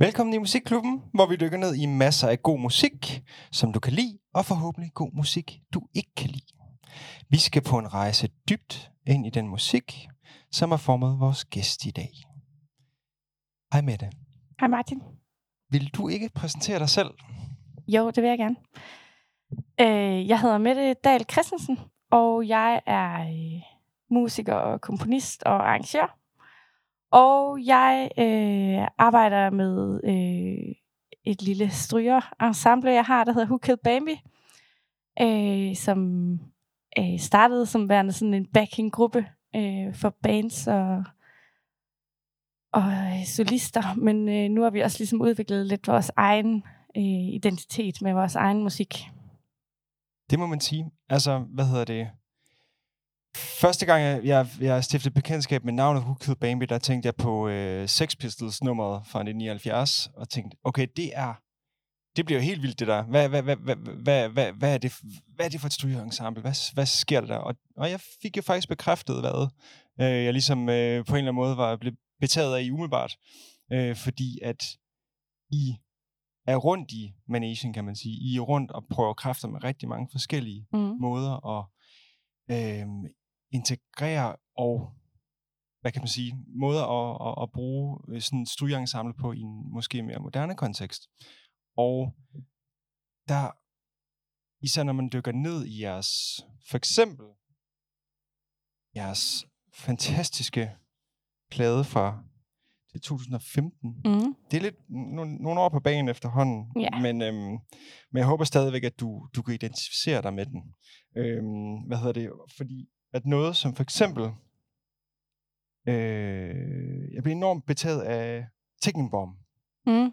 Velkommen i Musikklubben, hvor vi dykker ned i masser af god musik, som du kan lide, og forhåbentlig god musik, du ikke kan lide. Vi skal på en rejse dybt ind i den musik, som har formet vores gæst i dag. Hej Mette. Hej Martin. Vil du ikke præsentere dig selv? Jo, det vil jeg gerne. Øh, jeg hedder Mette Dahl Christensen, og jeg er øh, musiker og komponist og arrangør. Og jeg øh, arbejder med øh, et lille stryger-ensemble, jeg har, der hedder Who Killed Bambi, øh, som øh, startede som værende sådan en backing-gruppe øh, for bands og, og øh, solister. Men øh, nu har vi også ligesom udviklet lidt vores egen øh, identitet med vores egen musik. Det må man sige. Altså, hvad hedder det? Første gang, jeg, jeg, stiftede bekendtskab med navnet Who Killed Bambi, der tænkte jeg på øh, Sex Pistols nummeret fra 1979, og tænkte, okay, det er, det bliver jo helt vildt det der. Hvad, hvad, hvad, hvad, hvad, hvad, hvad, er, det, hvad er det for et strygeensemble? Hvad, hvad sker der der? Og, og jeg fik jo faktisk bekræftet, hvad øh, jeg ligesom øh, på en eller anden måde var blevet betaget af i umiddelbart. Øh, fordi at I er rundt i managen, kan man sige. I er rundt og prøver kræfter med rigtig mange forskellige Mm. måder at øh, integrere og hvad kan man sige, måder at, at, at bruge øh, sådan et strygeensemble på i en måske mere moderne kontekst. Og der, især når man dykker ned i jeres, for eksempel jeres fantastiske plade fra det 2015. Mm. Det er lidt nogle, nogle år på banen efterhånden, Ja. men, øhm, men jeg håber stadigvæk, at du, du kan identificere dig med den. Øhm, hvad hedder det? Fordi at noget som for eksempel, øh, jeg blev enormt betaget af Tickenbomb. Mm.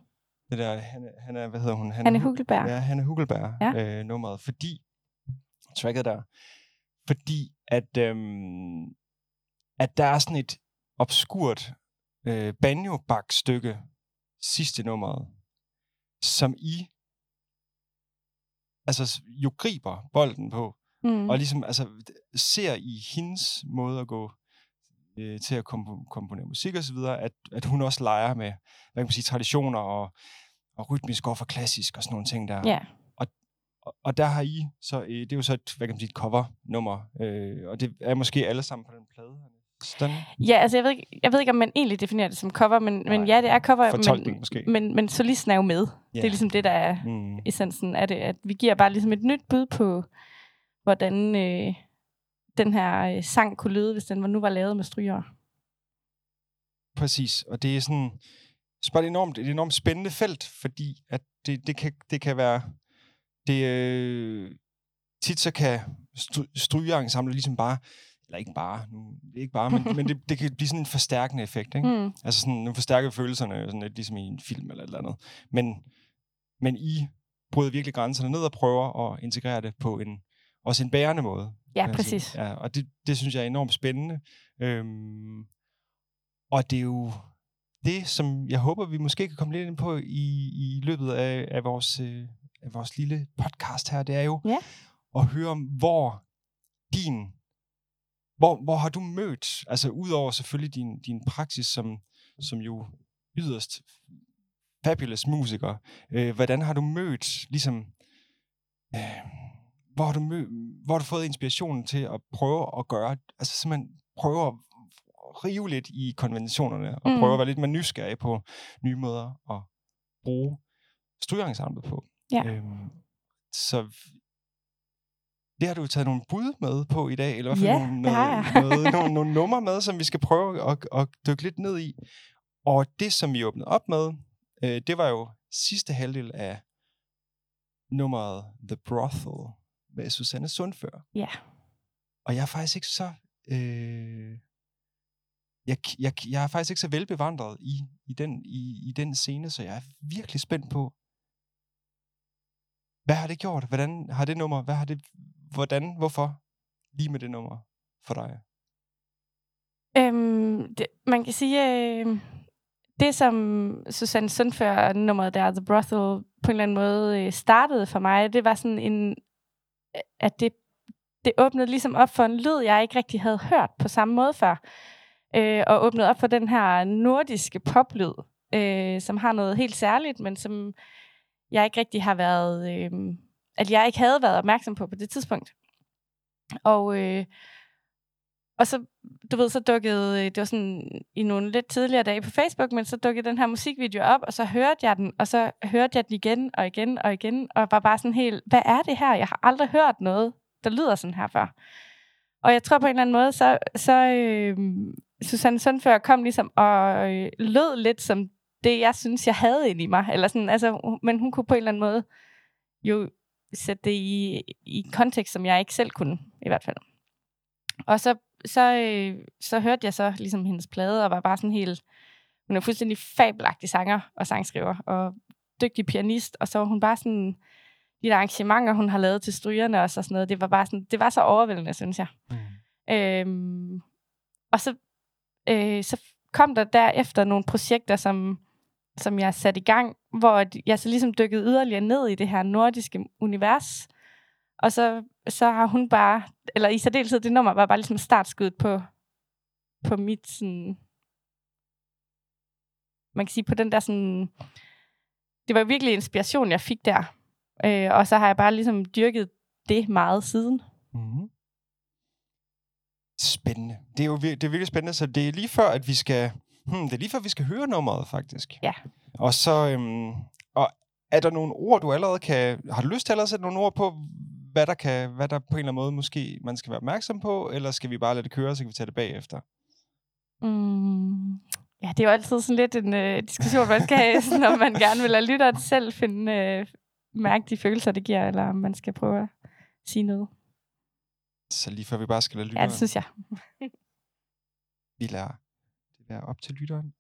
Det der, han, han er, hvad hedder hun? Hanne Hu- Hugelberg. Ja, Hanne Hugelberg Ja. øh, nummeret, fordi, tracket der, fordi at, øhm, at der er sådan et obskurt øh, banjo stykke sidste nummeret, som I altså jo griber bolden på, Mm. og ligesom altså, ser i hendes måde at gå øh, til at kompo- komponere musik og så videre, at, at hun også leger med, hvad kan man sige, traditioner og, og rytmisk over for klassisk og sådan nogle ting der. Ja. Og, og der har I, så øh, det er jo så et, hvad kan man sige, et cover-nummer, øh, og det er måske alle sammen på den plade. Sådan. Ja, altså jeg ved, ikke, jeg ved ikke, om man egentlig definerer det som cover, men, men Nej. ja, det er cover, Fortolkning men, måske. men, men solisten er jo med. Ja. Det er ligesom det, der er Mm. essensen af det, at vi giver bare ligesom et nyt bud på, hvordan øh, den her øh, sang kunne lyde, hvis den var, nu var lavet med stryger. Præcis, og det er sådan, så bare et enormt, et enormt spændende felt, fordi at det, det, kan, det kan være, det øh, tit så kan stry- strygeensembler ligesom bare, eller ikke bare, nu, det er ikke bare, men, men det, det kan blive sådan en forstærkende effekt, ikke? Mm. Altså sådan, nu forstærker følelserne sådan lidt ligesom i en film eller et eller andet. Men, men I bryder virkelig grænserne ned og prøver at integrere det på en, også en bærende måde. Ja, præcis. Ja, og det, det synes jeg er enormt spændende. Øhm, og det er jo det, som jeg håber, vi måske kan komme lidt ind på i, i løbet af, af, vores, øh, af vores lille podcast her. Det er jo Ja. at høre om, hvor din... Hvor, hvor har du mødt, altså udover selvfølgelig din, din praksis som, som jo yderst fabulous musiker, øh, hvordan har du mødt ligesom øh, hvor har du mø- hvor har du fået inspirationen til at prøve at gøre, altså simpelthen prøve at rive lidt i konventionerne, og Mm. mm. prøve at være lidt mere nysgerrig på nye måder at bruge strygeensemblet på. Ja. Øhm, så det har du taget nogle bud med på i dag, eller i hvert Ja, fald nogle, det har noget, noget, nogle, nogle numre med, som vi skal prøve at, at dykke lidt ned i. Og det, som vi åbnede op med, øh, det var jo sidste halvdel af nummeret The Brothel med Susanne Sundfør. Ja. Og jeg er faktisk ikke så... Øh, jeg, jeg, jeg er faktisk ikke så velbevandret i, i, den, i, i den scene, så jeg er virkelig spændt på, hvad har det gjort? Hvordan har det nummer? Hvad har det, hvordan? Hvorfor? Lige med det nummer for dig. Øhm, det, man kan sige, øh, det som Susanne Sundfør nummeret der, The Brothel, på en eller anden måde øh, startede for mig, det var sådan en, at det, det åbnede ligesom op for en lyd, jeg ikke rigtig havde hørt på samme måde før. Øh, og åbnede op for den her nordiske poplyd, øh, som har noget helt særligt, men som jeg ikke rigtig har været, øh, at jeg ikke havde været opmærksom på på det tidspunkt. Og, øh, og så, du ved, så dukkede, øh, det var sådan i nogle lidt tidligere dage på Facebook, men så dukkede den her musikvideo op, og så hørte jeg den, og så hørte jeg den igen og igen og igen, og var bare sådan helt, hvad er det her? Jeg har aldrig hørt noget, der lyder sådan her før. Og jeg tror på en eller anden måde, så, så øh, Susanne Sundfør kom ligesom og øh, lød lidt som det, jeg synes, jeg havde ind i mig. Eller sådan, altså, men hun kunne på en eller anden måde jo sætte det i, i kontekst, som jeg ikke selv kunne, i hvert fald. Og så, så, øh, så hørte jeg så ligesom hendes plade, og var bare sådan helt... Hun er fuldstændig fabelagtig sanger og sangskriver, og dygtig pianist, og så var hun bare sådan... De der arrangementer, hun har lavet til strygerne og sådan noget, det var bare sådan, det var så overvældende, synes jeg. Mm. Øhm, og så, øh, så kom der derefter nogle projekter, som, som jeg satte i gang, hvor jeg så ligesom dykkede yderligere ned i det her nordiske univers. Og så, så har hun bare, eller i særdeleshed det nummer, var bare ligesom startskuddet på, på mit sådan, man kan sige på den der sådan, det var virkelig inspiration, jeg fik der. Øh, og så har jeg bare ligesom dyrket det meget siden. Mm. Spændende. Det er jo det er virkelig spændende, så det er lige før, at vi skal, hmm, det er lige før, vi skal høre nummeret, faktisk. Ja. Og så, øhm, og er der nogle ord, du allerede kan, har du lyst til at sætte nogle ord på, hvad der, kan, hvad der på en eller anden måde måske man skal være opmærksom på, eller skal vi bare lade det køre, så kan vi tage det bagefter? Mm, ja, det er jo altid sådan lidt en øh, diskussion, man skal have, når man gerne vil lade lytteren selv finde, øh, mærke de følelser, det giver, eller om man skal prøve at sige noget. Så lige før vi bare skal lade lytteren... Ja, det synes jeg. vi lader det være op til lytteren.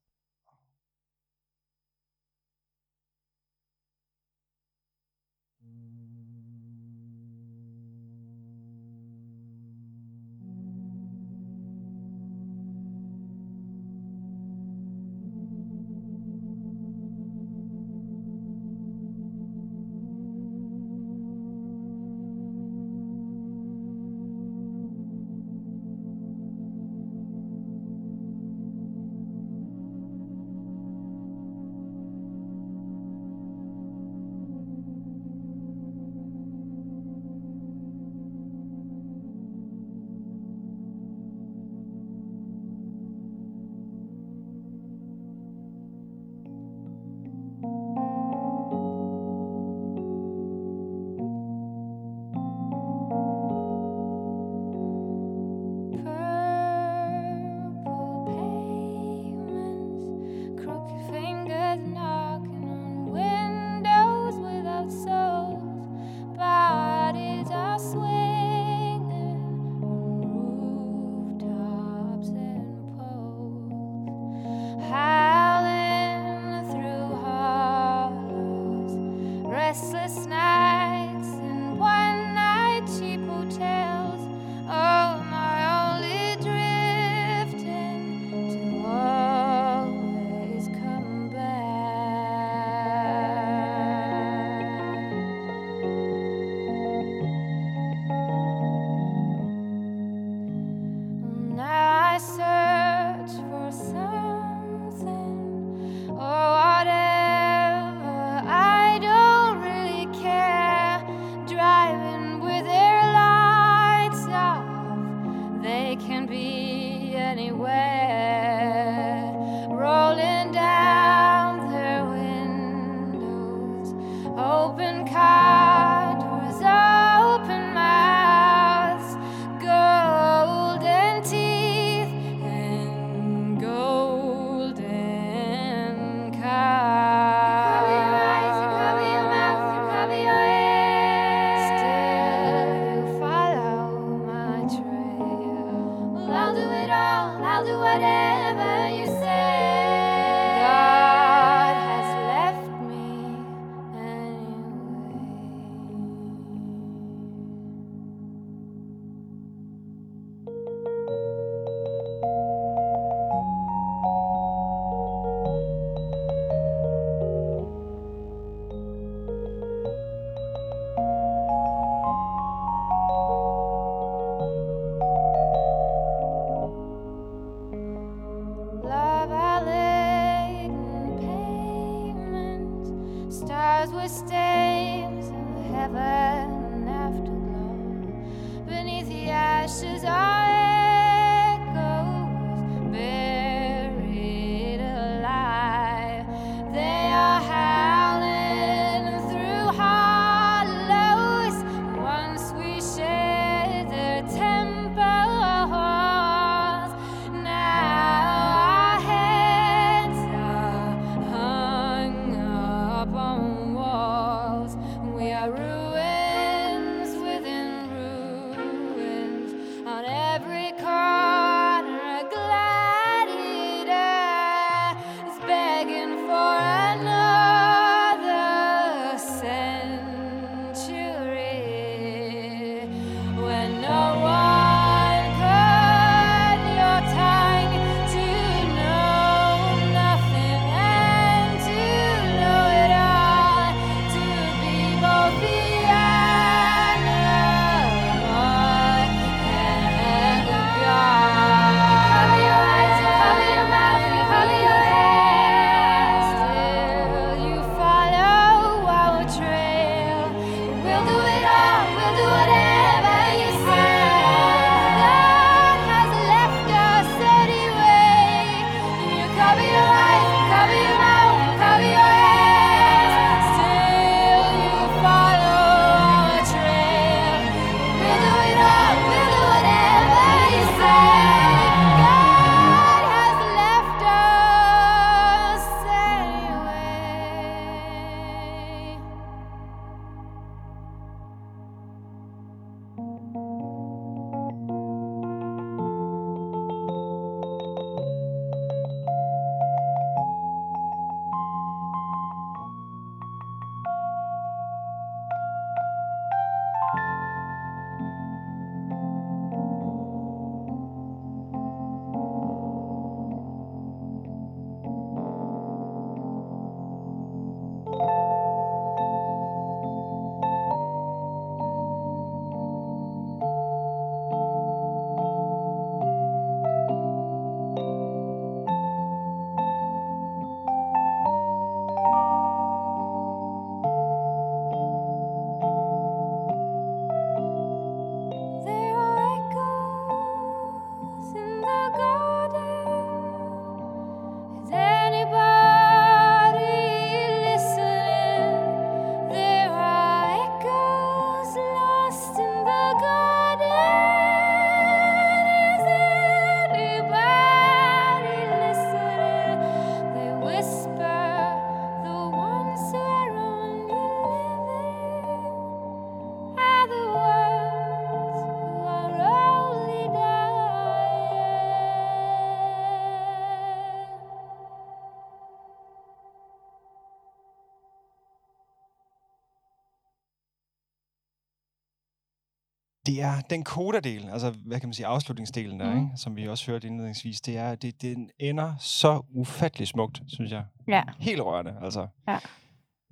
Det er den koderdel, altså hvad kan man sige, afslutningsdelen der, Mhm. ikke? som vi også hørte indledningsvis, det er, det, den ender så ufattelig smukt, synes jeg. Ja. Helt rørende, altså. Ja.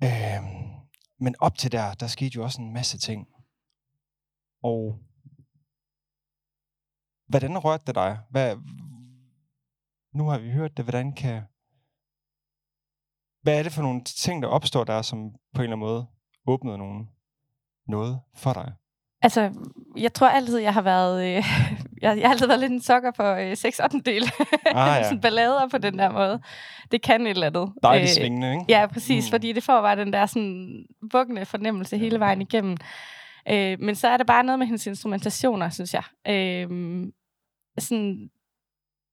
Øhm, men op til der, der skete jo også en masse ting. Og hvordan rørte det dig? Hvad, nu har vi hørt det, hvordan kan... Hvad er det for nogle ting, der opstår der, som på en eller anden måde åbnede nogen noget for dig? Altså, jeg tror altid, jeg har været... Øh, jeg, jeg har altid været lidt en sokker for øh, 6 8 del. Ah, ja. Sådan ballader på den der måde. Det kan et eller andet. Dejligt svingende, ikke? Ja, præcis, Mm. mm. fordi det får bare den der sådan vuggende fornemmelse hele vejen igennem. Øh, men så er der bare noget med hendes instrumentationer, synes jeg. Øh, sådan,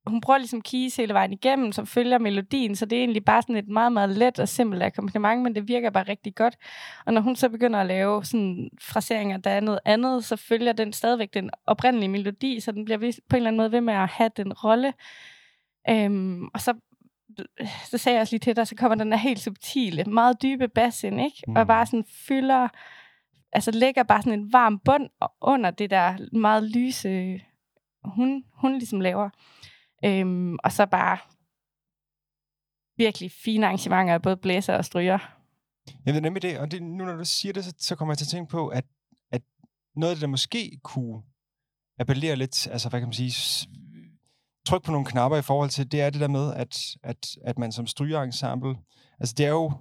hun prøver ligesom keys hele vejen igennem, som følger melodien, så det er egentlig bare sådan et meget, meget let og simpelt akkompagnement, men det virker bare rigtig godt. Og når hun så begynder at lave sådan fraseringer, der er noget andet, så følger den stadigvæk den oprindelige melodi, så den bliver på en eller anden måde ved med at have den rolle. Øhm, og så, så sagde jeg også lige til dig, så kommer den der helt subtile, meget dybe bass ind, ikke? Mm. Og bare sådan fylder, altså lægger bare sådan en varm bund under det der meget lyse, hun, hun ligesom laver. Øhm, og så bare virkelig fine arrangementer af både blæser og stryger. Jeg er nemlig det, og det, nu når du siger det, så, så kommer jeg til at tænke på, at, at noget af det, der måske kunne appellere lidt, altså hvad kan man sige, tryk på nogle knapper i forhold til, det er det der med, at, at, at man som strygerensemble, altså det er jo,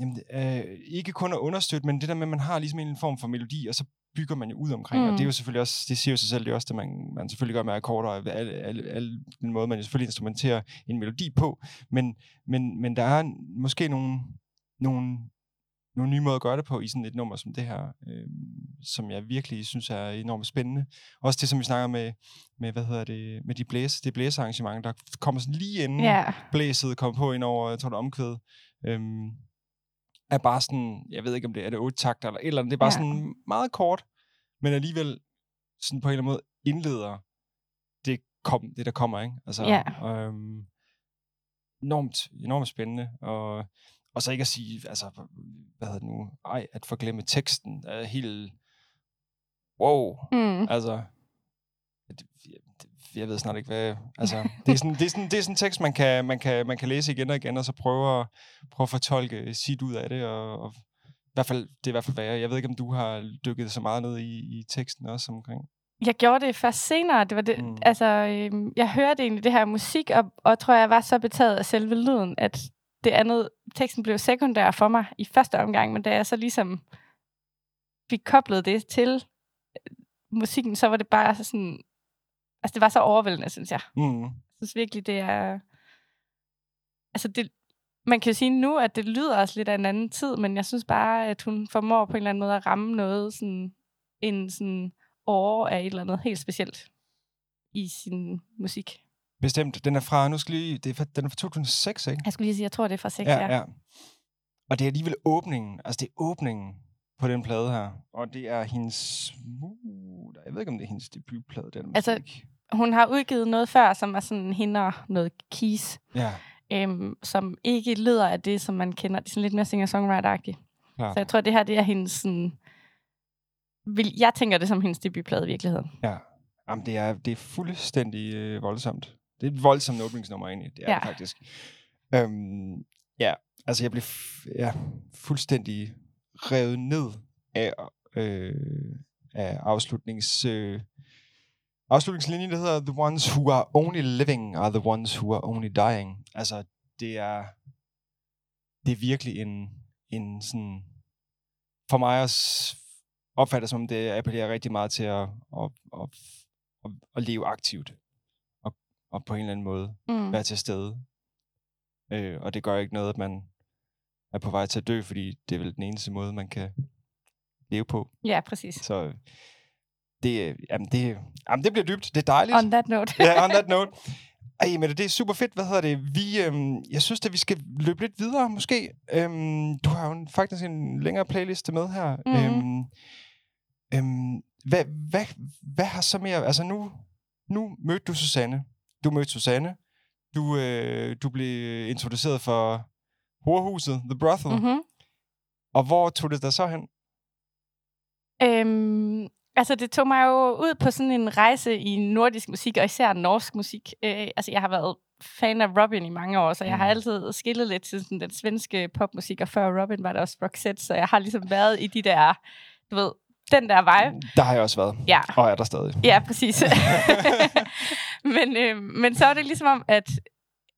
jamen, øh, ikke kun at understøtte, men det der med, at man har ligesom en form for melodi, og så bygger man jo ud omkring. Mm. Og det er jo selvfølgelig også, det siger jo sig selv, det er også det, man, man selvfølgelig gør med akkorder, og alle, alle, alle den måde, man jo selvfølgelig instrumenterer en melodi på. Men, men, men der er måske nogle, nogle, nogle nye måder at gøre det på i sådan et nummer som det her, øh, som jeg virkelig synes er enormt spændende. Også det, som vi snakker med, med hvad hedder det, med de blæs, det blæsearrangement, der kommer sådan lige inden Ja. blæset kommer på ind over, jeg tror det omkvæd, øhm, er bare sådan, jeg ved ikke om det er det otte takter eller et eller andet, det er bare Ja. sådan meget kort, men alligevel sådan på en eller anden måde indleder det, kom, det der kommer, ikke? Altså, Ja. øhm, enormt, enormt spændende, og, og så ikke at sige, altså, hvad hedder det nu, ej, at forglemme teksten, er helt, wow, Mm. Altså, jeg ved snart ikke, hvad... Altså, det er sådan, det er sådan, det er sådan en tekst, man kan, man, kan, man kan læse igen og igen, og så prøve at, prøve at fortolke sit ud af det, og, og i hvert fald, det er i hvert fald værre. Jeg ved ikke, om du har dykket så meget ned i, i teksten også omkring. Jeg gjorde det først senere. Det var det, Mm. altså, øhm, jeg hørte egentlig det her musik, og, og tror, jeg var så betaget af selve lyden, at det andet, teksten blev sekundær for mig i første omgang, men da jeg så ligesom fik koblet det til musikken, så var det bare sådan, altså det var så overvældende, synes jeg. Mm. Jeg synes virkelig, det er, altså det, man kan jo sige nu, at det lyder også lidt af en anden tid, men jeg synes bare, at hun formår på en eller anden måde at ramme noget, sådan en sådan år af et eller andet helt specielt i sin musik. Bestemt. Den er fra, nu skal lige, det er fra, den er fra 2006, ikke? Jeg skulle lige sige, jeg tror, det er fra 6, Ja, ja. Og det er alligevel åbningen, altså det er åbningen på den plade her. Og det er hendes, uh, jeg ved ikke, om det er hendes debutplade. Måske Altså, ikke. Hun har udgivet noget før, som er sådan hende og noget keys, Ja, øhm, som ikke lyder af det, som man kender. Det er sådan lidt mere singer-songwriter-agtigt. klart. Så jeg tror, det her det er hendes sådan... Vil, jeg tænker det som hendes debutplade i virkeligheden. Ja. Jamen, det er, det er fuldstændig øh, voldsomt. Det er et voldsomt åbningsnummer egentlig. Det er Ja. det faktisk. Øhm, ja, altså jeg blev ja, fuldstændig revet ned af, øh, af afslutnings... Øh, afslutningslinjen, der hedder The ones who are only living are the ones who are only dying. Altså, det er, det er virkelig en, en sådan... For mig at s- opfatte det som, om det appellerer rigtig meget til at, at, at, at, at leve aktivt. Og, og på en eller anden måde Mm. være til stede. Øh, og det gør ikke noget, at man er på vej til at dø, fordi det er vel den eneste måde, man kan leve på. Ja, præcis. Så det, øh, jamen det, jamen det bliver dybt. Det er dejligt. On that note. Ja, on that note. Ej, men det er super fedt. Hvad hedder det? Vi, øhm, jeg synes, at vi skal løbe lidt videre, måske. Øhm, du har jo faktisk en længere playliste med her. Mhm. Øhm, øhm, hvad, hvad, hvad har så mere... Altså nu, nu mødte du Susanne. Du mødte Susanne. Du, øh, du blev introduceret for Horhuset, The Brothel. Mm-hmm. Og hvor tog det dig så hen? Øhm, altså, det tog mig jo ud på sådan en rejse i nordisk musik, og især norsk musik. Øh, altså, jeg har været fan af Robin i mange år, så jeg har Mm. altid skillet lidt til sådan den svenske popmusik, og før Robin var der også Roxette, så jeg har ligesom været i de der, du ved, den der vibe. Der har jeg også været. Ja, Og er der stadig. ja præcis. men, øh, men så var det ligesom om, at,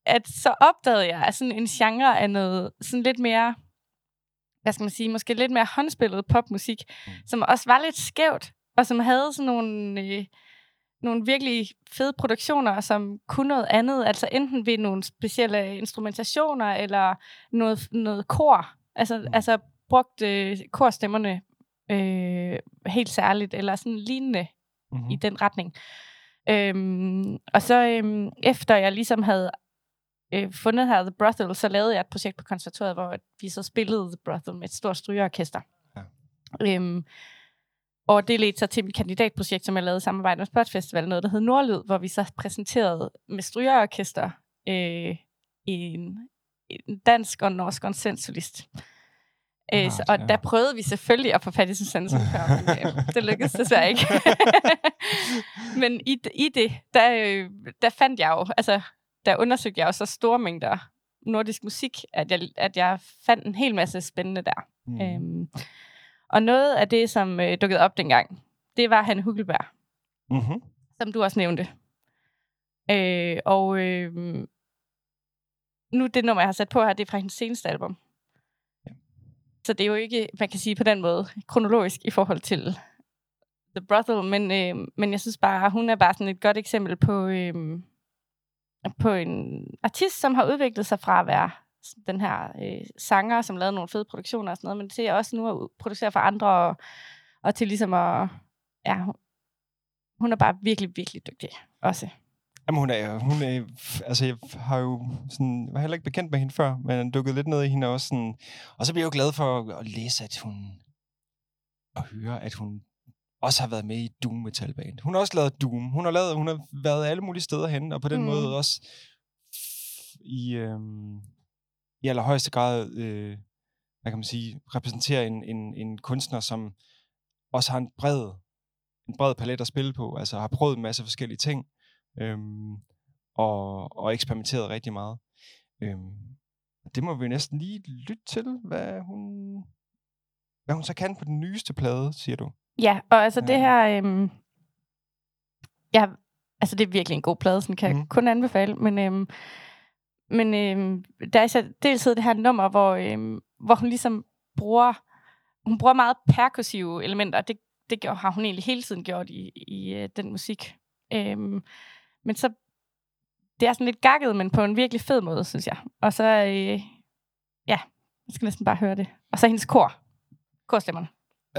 at så opdagede jeg at sådan en genre af noget sådan lidt mere, hvad skal man sige, måske lidt mere håndspillet popmusik, Mm. som også var lidt skævt, og som havde sådan nogle, øh, nogle virkelig fede produktioner, som kunne noget andet, altså enten ved nogle specielle instrumentationer, eller noget, noget kor, altså, Mm. altså brugt øh, korstemmerne øh, helt særligt, eller sådan lignende Mm-hmm. i den retning. Øhm, og så øhm, efter jeg ligesom havde øh, fundet her The Brothel, så lavede jeg et projekt på konservatoriet, hvor vi så spillede The Brothel med et stort strygeorkester. Ja. Øhm, og det ledte så til mit kandidatprojekt, som jeg lavede i samarbejde med Spot Festival, noget der hed Nordlyd, hvor vi så præsenterede med strygeorkester øh, en, en dansk og norsk konsensolist. Øh, Ah, så, og ja. der prøvede vi selvfølgelig at få fat i Susanne Sundkær, men øh, det lykkedes desværre ikke. men i, i det, der, øh, der fandt jeg jo, altså, der undersøgte jeg jo så store mængder nordisk musik, at jeg, at jeg fandt en hel masse spændende der. Mm. Øhm, og noget af det, som øh, dukkede op dengang, det var han Hugelberg, Mm-hmm. som du også nævnte. Øh, og øh, nu det nummer, jeg har sat på her, det er fra hendes seneste album. Ja. så det er jo ikke, man kan sige på den måde, kronologisk i forhold til The Brothel, men, øh, men jeg synes bare, hun er bare sådan et godt eksempel på, øh, på en artist, som har udviklet sig fra at være den her øh, sanger, som lavede nogle fede produktioner og sådan noget, men til også nu at producere for andre, og, og til ligesom at, ja, hun- hun er bare virkelig, virkelig dygtig også. Jamen, hun er, hun er, altså jeg har jo sådan, var heller ikke bekendt med hende før, men dukket lidt ned i hende også sådan, og så bliver jeg jo glad for at, læse, at hun, og høre, at hun også har været med i Doom Metal Band. Hun har også lavet Doom. Hun har, lavet, hun har været alle mulige steder hen, og på den mm. måde også i, øhm, i allerhøjeste grad, øh, hvad kan man sige, repræsenterer en, en, en kunstner, som også har en bred, en bred palet at spille på, altså har prøvet en masse forskellige ting, øhm, og, og eksperimenteret rigtig meget. Øhm, det må vi næsten lige lytte til, hvad hun, hvad hun så kan på den nyeste plade, siger du. Ja, og altså det Ja. her... Øhm, ja, altså det er virkelig en god plade, sådan kan mm. Mhm. jeg kun anbefale. Men, øhm, men øh, der er så dels det her nummer, hvor, øh, hvor hun ligesom bruger... Hun bruger meget perkussive elementer. Det, det gjorde, har hun egentlig hele tiden gjort i, i øh, den musik. Øh, men så... Det er sådan lidt gakket, men på en virkelig fed måde, synes jeg. Og så... Øh, ja, jeg skal næsten bare høre det. Og så hendes kor. Korstemmerne.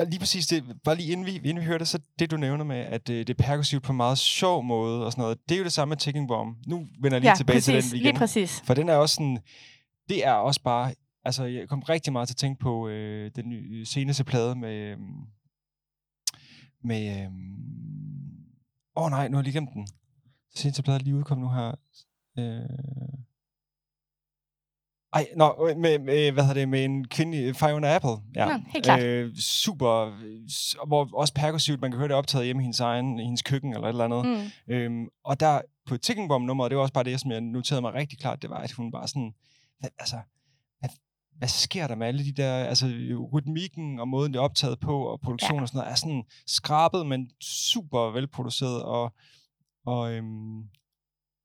Lige præcis det, bare lige inden vi, inden vi hører det, så det du nævner med, at øh, det er perkussivt på en meget sjov måde og sådan noget, det er jo det samme med Ticking Bomb. Nu vender jeg lige ja, tilbage præcis, til den igen. lige præcis. For den er også sådan, det er også bare, altså jeg kom rigtig meget til at tænke på øh, den nye, seneste plade med, øh, med, øh, åh oh, nej, nu har jeg lige glemt den. Seneste plade er lige udkom nu her. Øh, ej, nå, øh, med, med, hvad hedder det, med en kvinde, Fiona Apple. Ja. Nå, helt klart. Øh, super, øh, hvor også perkussivt, man kan høre det optaget hjemme i hendes egen, i hendes køkken eller et eller andet. Mm. Øhm, og der på Ticking Bomb nummeret, det var også bare det, som jeg noterede mig rigtig klart, det var, at hun bare sådan, hvad, altså, hvad, hvad sker der med alle de der, altså rytmikken og måden, det er optaget på, og produktion Ja. og sådan noget, er sådan skrabet, men super velproduceret, og, og, øhm,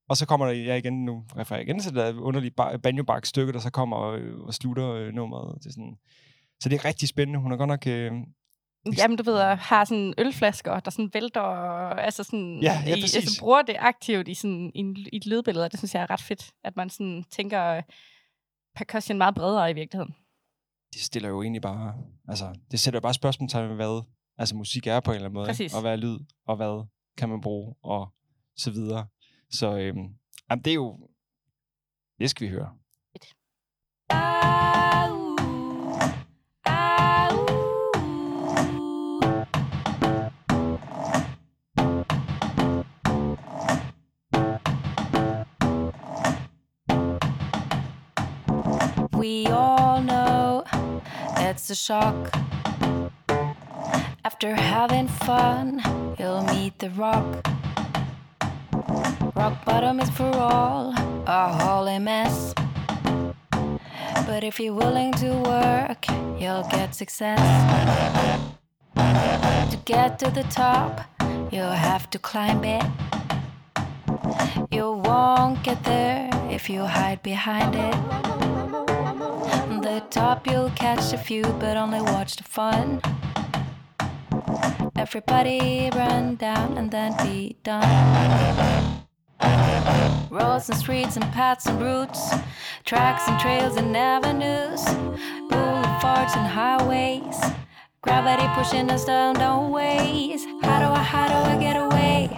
og så kommer der, jeg igen, nu refererer jeg igen til det der underlige ba- banjo stykke, der så kommer og, og slutter øh, nummeret. Det er sådan, så det er rigtig spændende. Hun er godt nok... Øh, Jamen, du ved, at har sådan ølflasker, der sådan vælter, og altså sådan, Ja, ja, i, altså, bruger det aktivt i, sådan, i, i et lydbillede, og det synes jeg er ret fedt, at man sådan tænker øh, percussion meget bredere i virkeligheden. det stiller jo egentlig bare, altså, det sætter jo bare spørgsmålstegn ved, hvad altså, musik er på en eller anden måde? Præcis. og hvad er lyd, og hvad kan man bruge, og så videre. Så øhm, jamen, det er jo, det skal vi høre. Au, au. We all know it's a shock. After having fun, you'll meet the rock. Rock bottom is for all, a holy mess. But if you're willing to work, you'll get success. To get to the top, you'll have to climb it. You won't get there if you hide behind it. The top you'll catch a few, but only watch the fun. Everybody run down and then be done. Roads and streets and paths and routes, tracks and trails and avenues, boulevards and highways. Gravity pushing us down, down ways. How do I, how do I get away?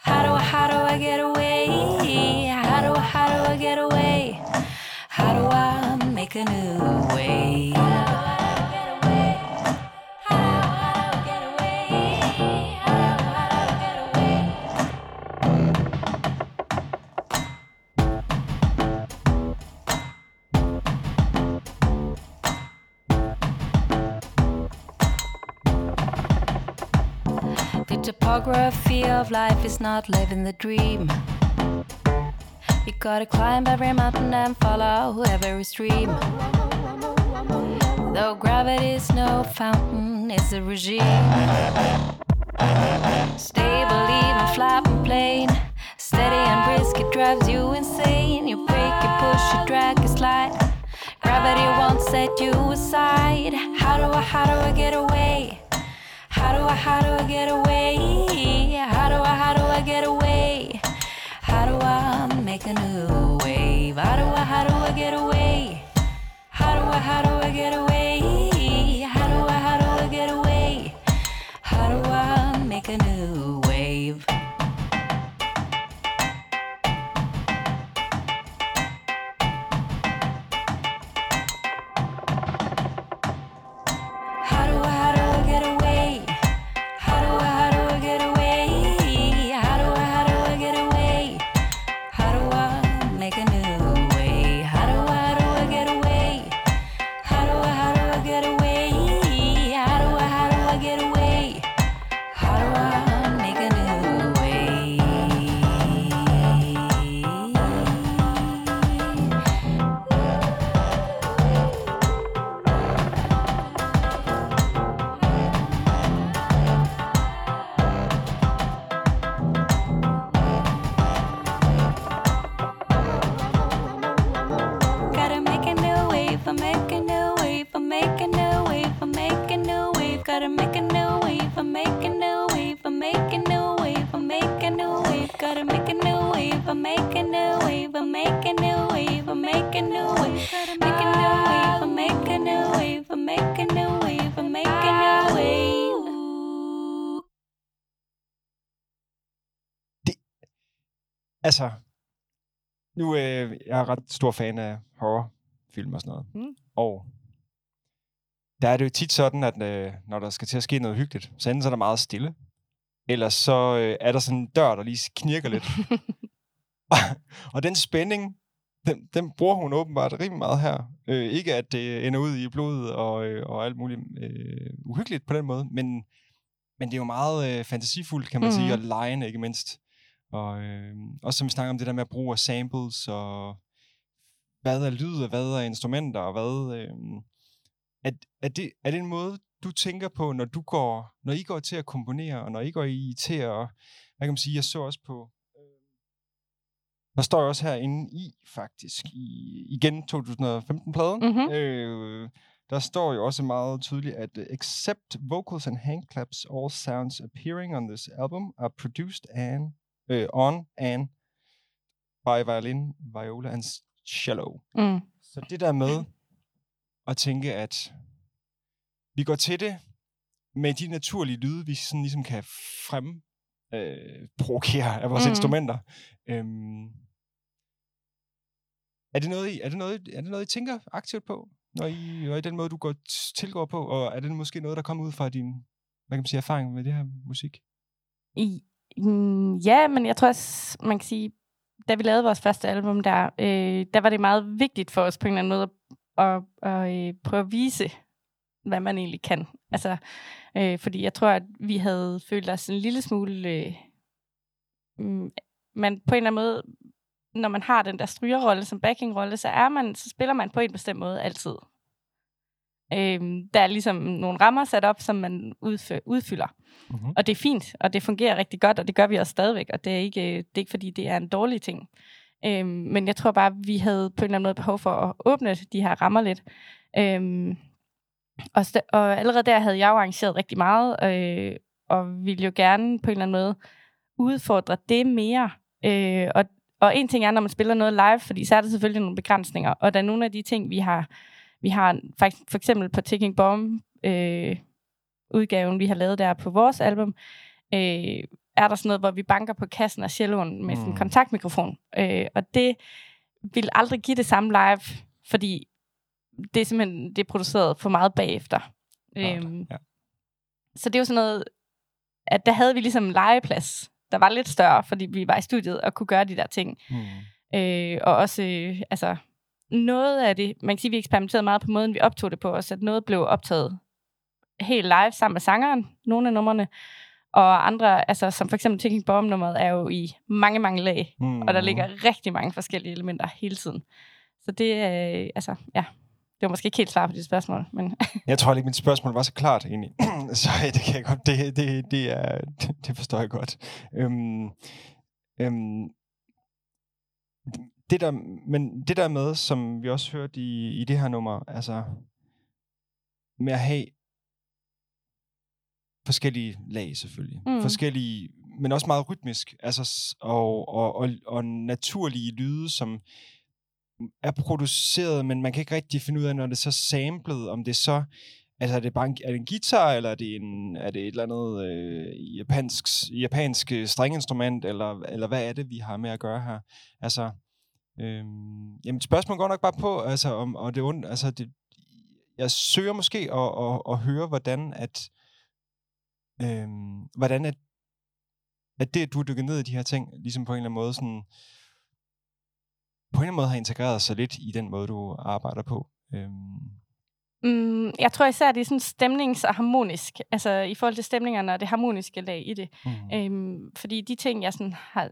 How do I, how do I get away? How do I, how do I get away? How do I make a new way? The of life is not living the dream. You gotta climb every mountain and follow every stream. Though gravity's no fountain, it's a regime. Stable, even flat and plain. Steady and brisk, it drives you insane. You break, you push, you drag, you slide. Gravity won't set you aside. How do I, how do I get away? How do I, how do I get away? How do I, how do I get away? How do I make a new wave? How do I, how do I get away? How do I, how do I get away? How do I, how do I get away? How do I make a new nu øh, jeg er ret stor fan af horrorfilm og sådan noget. Mm. Og der er det jo tit sådan, at øh, når der skal til at ske noget hyggeligt, så enten så er der meget stille, eller så øh, er der sådan en dør, der lige knirker lidt. og den spænding, den, den bruger hun åbenbart rimelig meget her. Øh, ikke at det ender ud i blodet og, øh, og alt muligt øh, uhyggeligt på den måde, men, men det er jo meget øh, fantasifuldt, kan man mm. sige, Mhm. og lejende ikke mindst. Og øh, også som vi snakker om det der med at bruge af samples, og hvad er lyd, og hvad er instrumenter, og hvad... Øh, er, er, det, er det en måde, du tænker på, når du går, når I går til at komponere, og når I går i til at, hvad kan man sige, jeg så også på, øh, der står jo også herinde i, faktisk, i, igen 2015-pladen, Mhm. øh, der står jo også meget tydeligt, at uh, except vocals and hand claps, all sounds appearing on this album are produced and, uh, on and by violin, viola and cello. Mm. Så det der med at tænke, at vi går til det med de naturlige lyde, vi sådan ligesom kan frem øh, provokere af vores mm. instrumenter. Øhm, er, det noget, I, er, det noget, er det noget, I tænker aktivt på, når I, når I den måde, du går tilgår på? Og er det måske noget, der kommer ud fra din hvad kan man sige, erfaring med det her musik? I, mm, ja, men jeg tror også, man kan sige, da vi lavede vores første album der, øh, der var det meget vigtigt for os på en eller anden måde at, at, at øh, prøve at vise, hvad man egentlig kan. Altså, øh, fordi jeg tror, at vi havde følt os en lille smule... Øh, mm, man på en eller anden måde, når man har den der strygerrolle som backingrolle, så er man, så spiller man på en bestemt måde altid. Øhm, der er ligesom nogle rammer sat op, som man udfø- udfylder. Mm-hmm. Og det er fint, og det fungerer rigtig godt, og det gør vi også stadigvæk, og det er ikke, det er ikke fordi, det er en dårlig ting. Øhm, men jeg tror bare, at vi havde på en eller anden måde behov for at åbne de her rammer lidt. Øhm, og, st- og allerede der havde jeg jo arrangeret rigtig meget, øh, og ville jo gerne på en eller anden måde udfordre det mere. Øh, og, og en ting er, når man spiller noget live, fordi så er der selvfølgelig nogle begrænsninger, og der er nogle af de ting, vi har, vi har faktisk for eksempel på Ticking Bomb, øh, udgaven, vi har lavet der på vores album, øh, er der sådan noget, hvor vi banker på kassen af celloen med sådan en Mm. kontaktmikrofon. Øh, og det vil aldrig give det samme live, fordi det er simpelthen det er produceret for meget bagefter. Øhm, ja. så det er jo sådan noget, at der havde vi ligesom en legeplads, der var lidt større, fordi vi var i studiet og kunne gøre de der ting. Mm. Øh, og også, øh, altså, noget af det, man kan sige, vi eksperimenterede meget på måden, vi optog det på, også at noget blev optaget helt live sammen med sangeren, nogle af numrene, og andre, altså som for eksempel Ticking Bomb nummeret, er jo i mange, mange lag, Mm. og der ligger rigtig mange forskellige elementer hele tiden. Så det er, øh, altså, ja, det var måske ikke helt svar på dit spørgsmål, men Jeg tror ikke, mit spørgsmål var så klart egentlig. så det kan jeg godt, det, det, det, er, det forstår jeg godt. Øhm, øhm, det der, men det der med, som vi også hørte i, i det her nummer, altså med at have forskellige lag selvfølgelig. Mm. Forskellige, men også meget rytmisk, altså, og, og, og, og naturlige lyde, som er produceret, men man kan ikke rigtig finde ud af, når det er så samlet, om det er så, altså er det bare en, er det en guitar, eller er det, en, er det et eller andet øh, japansk, japansk strenginstrument, eller, eller hvad er det, vi har med at gøre her? Altså, øhm, jamen spørgsmålet går nok bare på, altså, om, og det, ondt, altså det, jeg søger måske at, at, at høre, hvordan at, øhm, hvordan at, at det, at du har dykket ned i de her ting, ligesom på en eller anden måde sådan, på en eller anden måde har integreret sig lidt i den måde, du arbejder på. Øhm, Mm, jeg tror især, det er sådan stemnings- og harmonisk. Altså i forhold til stemningerne og det harmoniske lag i det. mm. Øhm, fordi de ting, jeg sådan har,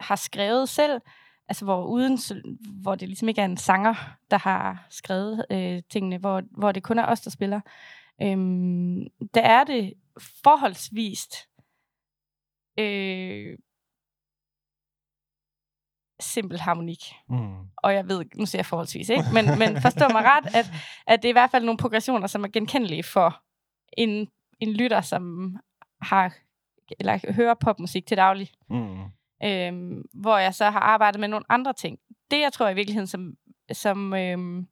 har skrevet selv, altså hvor, uden, hvor det ligesom ikke er en sanger, der har skrevet øh, tingene, hvor, hvor det kun er os, der spiller, øhm, der er det forholdsvist øh, simpel harmonik. Mm. Og jeg ved, nu siger jeg forholdsvis, ikke? Men, men forstå mig ret, at, at det er i hvert fald nogle progressioner, som er genkendelige for en, en lytter, som har eller hører popmusik til daglig. Mm. Øhm, hvor jeg så har arbejdet med nogle andre ting. Det, jeg tror i virkeligheden, som, som øhm,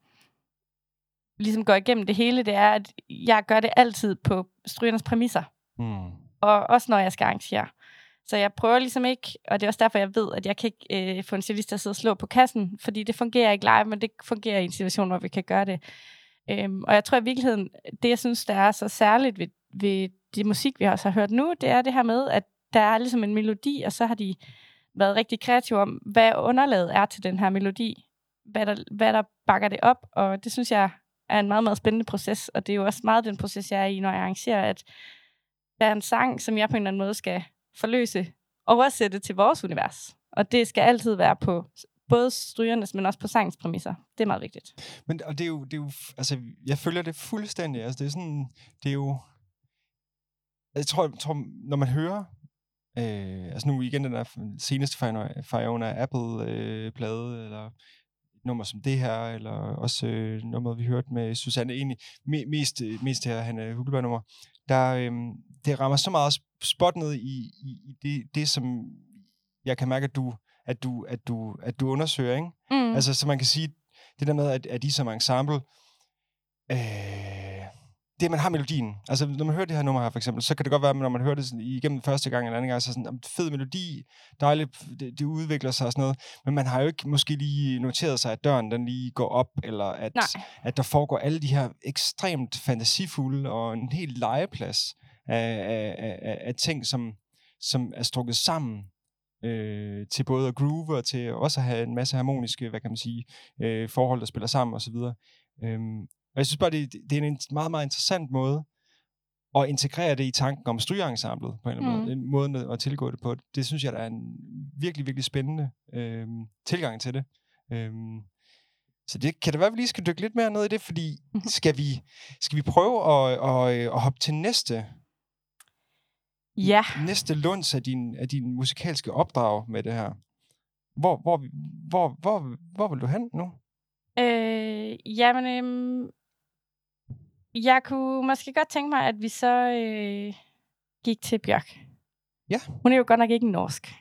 ligesom går igennem det hele, det er, at jeg gør det altid på strygernes præmisser. Mm. Og også når jeg skal arrangere. Så jeg prøver ligesom ikke, og det er også derfor, jeg ved, at jeg kan ikke øh, få en cellist til at sidde og slå på kassen, fordi det fungerer ikke live, men det fungerer i en situation, hvor vi kan gøre det. Øhm, og jeg tror i virkeligheden, det jeg synes, der er så særligt ved, ved det musik, vi også har hørt nu, det er det her med, at der er ligesom en melodi, og så har de været rigtig kreative om, hvad underlaget er til den her melodi. Hvad der, hvad der bakker det op, og det synes jeg er en meget, meget spændende proces, og det er jo også meget den proces, jeg er i, når jeg arrangerer, at der er en sang, som jeg på en eller anden måde skal forløse, oversætte til vores univers. Og det skal altid være på både strygernes, men også på sangens præmisser. Det er meget vigtigt. Men og det er jo, det er jo, altså, jeg følger det fuldstændig. Altså, det er sådan, det er jo, jeg tror, jeg tror når man hører, øh, altså nu igen den der seneste Fiona- Apple-plade, eller et nummer som det her, eller også øh, nummeret, vi hørte med Susanne, egentlig me, mest, øh, mest det her Hanne Hugelberg-nummer, der, øh, det rammer så meget sp- spot ned i, i, i det, det, som jeg kan mærke, at du, at du, at du, at du undersøger, ikke? Mm. Altså, så man kan sige, det der med, at, at de som ensemble, øh, det man har melodien, altså når man hører det her nummer her for eksempel, så kan det godt være, at når man hører det sådan, igennem første gang eller anden gang, så er sådan, "Jamen, fed melodi, dejligt, det, det udvikler sig og sådan noget, men man har jo ikke måske lige noteret sig, at døren den lige går op, eller at, Nej. at der foregår alle de her ekstremt fantasifulde og en helt legeplads af, af, af, af, ting, som, som er strukket sammen øh, til både at groove og til også at have en masse harmoniske, hvad kan man sige, øh, forhold, der spiller sammen osv. Øhm, og jeg synes bare, det, det er en meget, meget interessant måde at integrere det i tanken om strygeensemblet på en eller anden Mm. måde. En måde at- tilgå det på. Det synes jeg, der er en virkelig, virkelig spændende øhm, tilgang til det. Øhm, så det kan det være, at vi lige skal dykke lidt mere ned i det, fordi skal vi, skal vi prøve at, at, at hoppe til næste Ja. næste lunds af din, af din musikalske opdrag med det her. Hvor, hvor, hvor, hvor, hvor vil du hen nu? Øh, jamen, øhm, jeg kunne måske godt tænke mig, at vi så øh, gik til Bjørk. Ja. Hun er jo godt nok ikke norsk.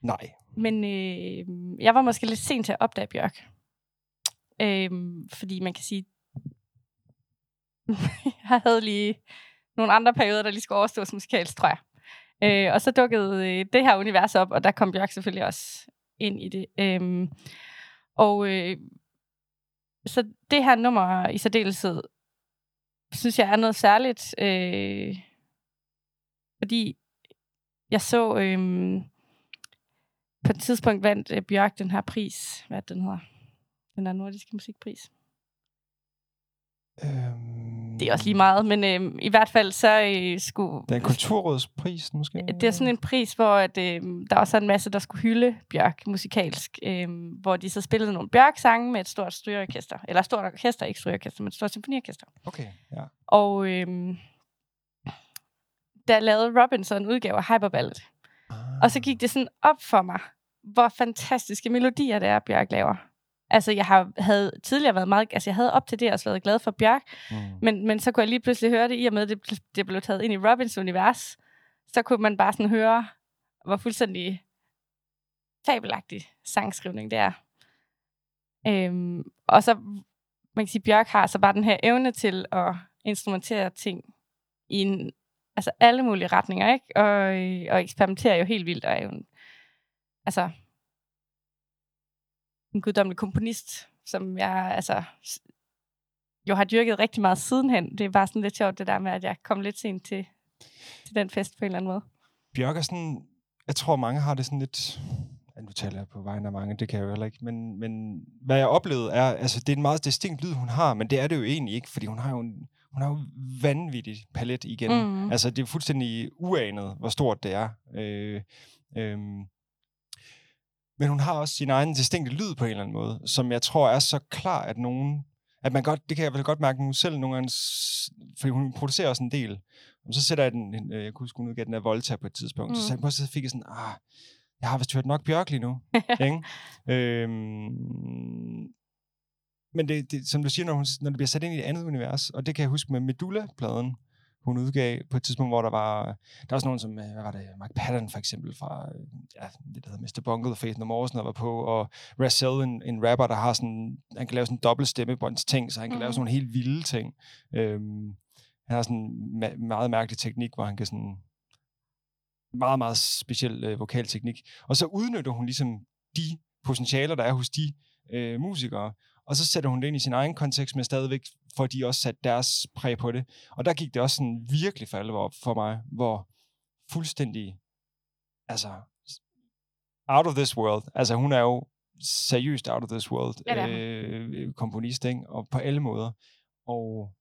Nej. Men øh, jeg var måske lidt sent til at opdage Bjørk. Øh, fordi man kan sige, jeg havde lige nogle andre perioder, der lige skulle overstås musikalsk, tror jeg. Øh, og så dukkede øh, det her univers op, og der kom Bjørk selvfølgelig også ind i det. Øh, og øh, så det her nummer i særdeleshed, synes jeg er noget særligt, øh, fordi jeg så øh, på et tidspunkt vandt øh, Bjørk den her pris, hvad det, den hedder? Den der nordiske musikpris. Øhm, Det er også lige meget, men øh, i hvert fald så øh, skulle... Det er en kulturrådspris, måske? Det er sådan en pris, hvor at, øh, der også er en masse, der skulle hylde Bjørk musikalsk, øh, hvor de så spillede nogle Bjørk-sange med et stort strygeorkester. Eller et stort orkester, ikke strygeorkester, men et stort symfoniorkester. Okay, ja. Og øh, der lavede Robinson en udgave af Hyperballad. Ah. Og så gik det sådan op for mig, hvor fantastiske melodier det er, Bjørk laver. Altså, jeg har, havde tidligere været meget... Altså, jeg havde op til det også været glad for Bjørk, Mm. men, men så kunne jeg lige pludselig høre det, i og med, at det, det blev taget ind i Robins univers. Så kunne man bare sådan høre, hvor fuldstændig fabelagtig sangskrivning det er. Øhm, og så, man kan sige, Bjørk har så bare den her evne til at instrumentere ting i en, altså alle mulige retninger, ikke? Og, øh, og eksperimenterer jo helt vildt, og er jo en, altså, en guddommelig komponist, som jeg altså, jo har dyrket rigtig meget sidenhen. Det er bare sådan lidt sjovt, det der med, at jeg kom lidt sent til, til den fest på en eller anden måde. Bjørk er sådan, jeg tror mange har det sådan lidt, ja, nu taler jeg på vegne af mange, det kan jeg jo heller ikke, men, men hvad jeg oplevede er, altså det er en meget distinkt lyd, hun har, men det er det jo egentlig ikke, fordi hun har jo en, hun har jo vanvittig palet igen. Mhm. Altså det er fuldstændig uanet, hvor stort det er. Øh, øh, men hun har også sin egen distinkte lyd på en eller anden måde, som jeg tror er så klar, at nogen, at man godt, det kan jeg vel godt mærke nu selv nogle gange, fordi hun producerer også en del, og så sætter jeg den, en- øh, jeg kunne huske, hun udgav den af Volta på et tidspunkt, mm. så jeg på, så fik jeg sådan, ah, jeg har vist hørt nok Bjørk lige nu. ikke? Øhm, men det, det, som du siger, når, hun, når det bliver sat ind i et andet univers, og det kan jeg huske med Medulla-pladen, hun udgav på et tidspunkt, hvor der var, der var også nogen som, øh, hvad var det, Mark Patton for eksempel, fra øh, ja, det, der hedder Mr. Bungle, The Faith No More, sådan noget, var på, og Razel, en, en rapper, der har sådan, han kan lave sådan en dobbelt stemmebånds ting, så han kan mm. lave Mhm. sådan nogle helt vilde ting. Øhm, han har sådan en ma- meget mærkelig teknik, hvor han kan sådan, meget, meget speciel øh, vokalteknik. Og så udnytter hun ligesom de potentialer, der er hos de øh, musikere, og så sætter hun det ind i sin egen kontekst, men stadigvæk får de også sat deres præg på det. Og der gik det også sådan virkelig for alvor op for mig, hvor fuldstændig, altså, out of this world. Altså, hun er jo seriøst out of this world Ja, hun. øh, komponist, ikke? og på alle måder. Og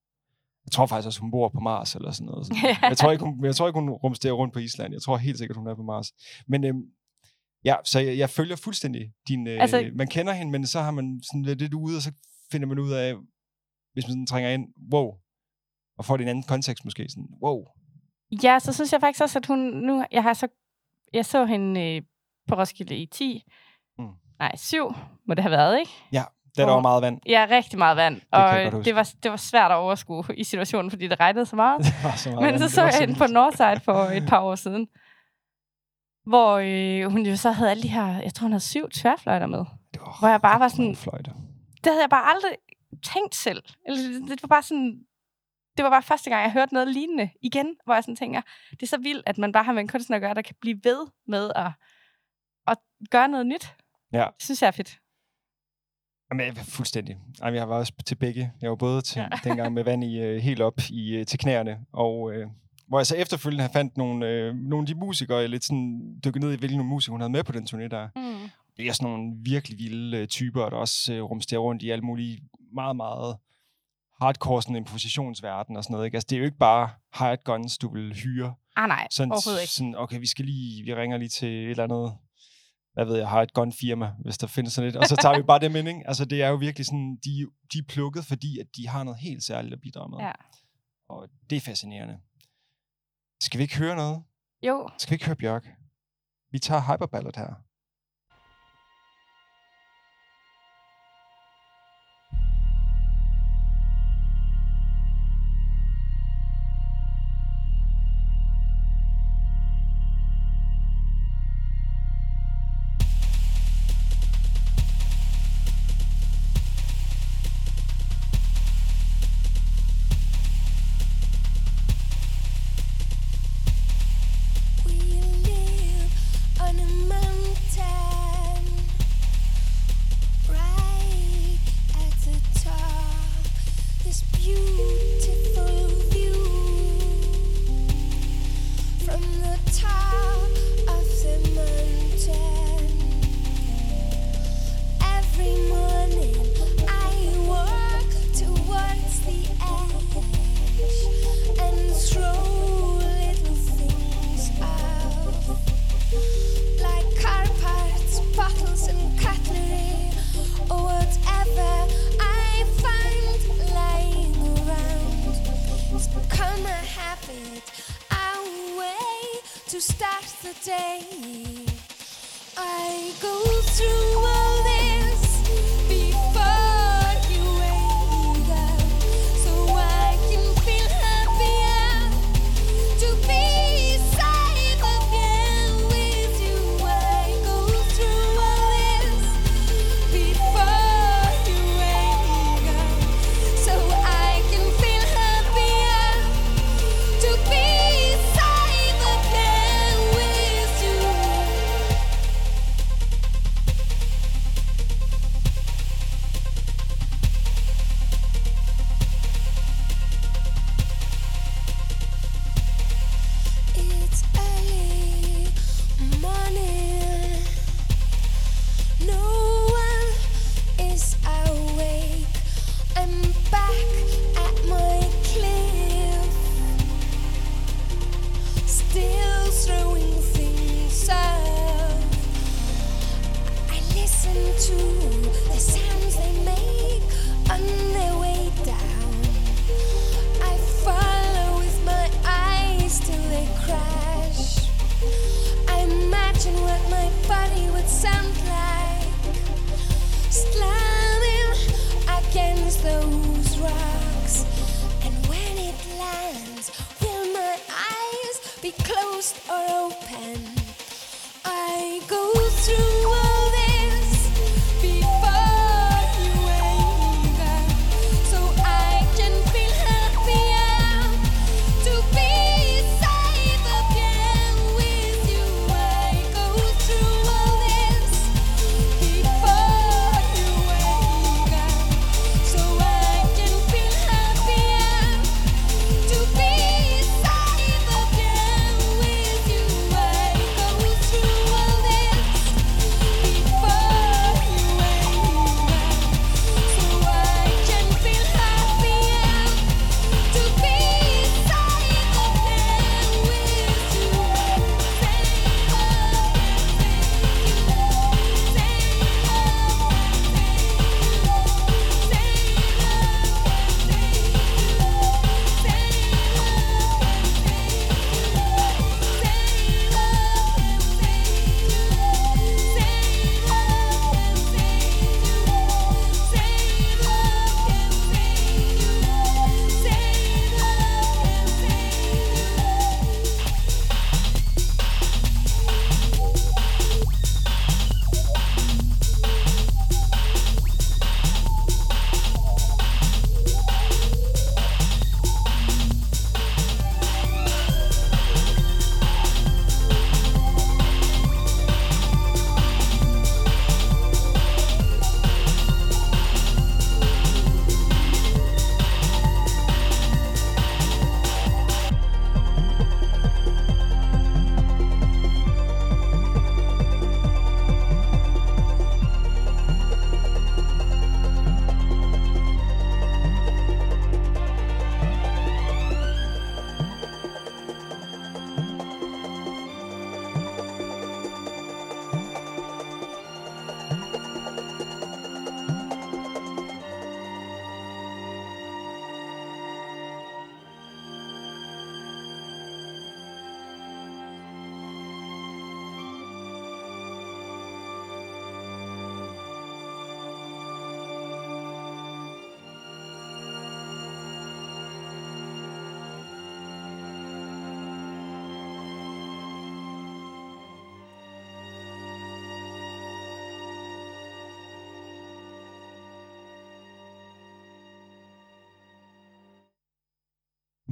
jeg tror faktisk også, hun bor på Mars eller sådan noget. Sådan. jeg, tror ikke, hun, jeg tror ikke, hun rumsterer rundt på Island. Jeg tror helt sikkert, hun er på Mars. Men øhm, ja, så jeg, jeg følger fuldstændig din... Øh, altså, man kender hende, men så har man sådan lidt, lidt ude, og så finder man ud af, hvis man sådan trænger ind, wow, og får det i en anden kontekst måske, sådan, wow. Ja, så synes jeg faktisk også, at hun nu... Jeg har så... Jeg så hende øh, på Roskilde i 10. Mm. Nej, 7 må det have været, ikke? Der er der var meget vand. Ja, rigtig meget vand. kan og det var, det var svært at overskue i situationen, fordi det regnede så meget. Der var så meget Men vand. så Det så jeg hende på. Northside for et par år siden. Hvor øh, hun jo så havde alle de her, jeg tror hun havde syv tværfløjter med. Det var hvor jeg bare var sådan- Fløjte. Det havde jeg bare aldrig tænkt selv. Eller, det- var bare sådan, det var bare første gang, jeg hørte noget lignende igen, hvor jeg sådan tænker, det er så vildt, at man bare har med en kunstner at gøre, der kan blive ved med at, at gøre noget nyt. Ja. Det synes jeg er fedt. Jamen, jeg- fuldstændig. Jamen, jeg var også til begge. Jeg var både til Ja. ja. dengang med vand i, øh, helt op i, øh, til knæerne, og øh, hvor jeg så efterfølgende har fandt nogle, øh, nogle af de musikere, jeg lidt sådan dykket ned i, hvilke musikere hun havde med på den turné der. Mm. Det er sådan nogle virkelig vilde øh, typer, der også øh, rumsterer rundt i alle mulige meget, meget hardcore sådan improvisationsverden og sådan noget. Ikke? Altså, det er jo ikke bare hired guns, du vil hyre. Ah nej, Sådan, overhovedet ikke. sådan, okay, vi skal lige, vi ringer lige til et eller andet, hvad ved jeg, hired gun firma, hvis der findes sådan lidt, og så tager vi bare ind, ikke? Altså, det er jo virkelig sådan, de, de er plukket, fordi at de har noget helt særligt at bidrage med. Ja. Og det er fascinerende. Skal vi ikke høre noget? Jo, Skal vi ikke høre Bjørk? Vi tager Hyperballad her. This beautiful to start the day. I go through.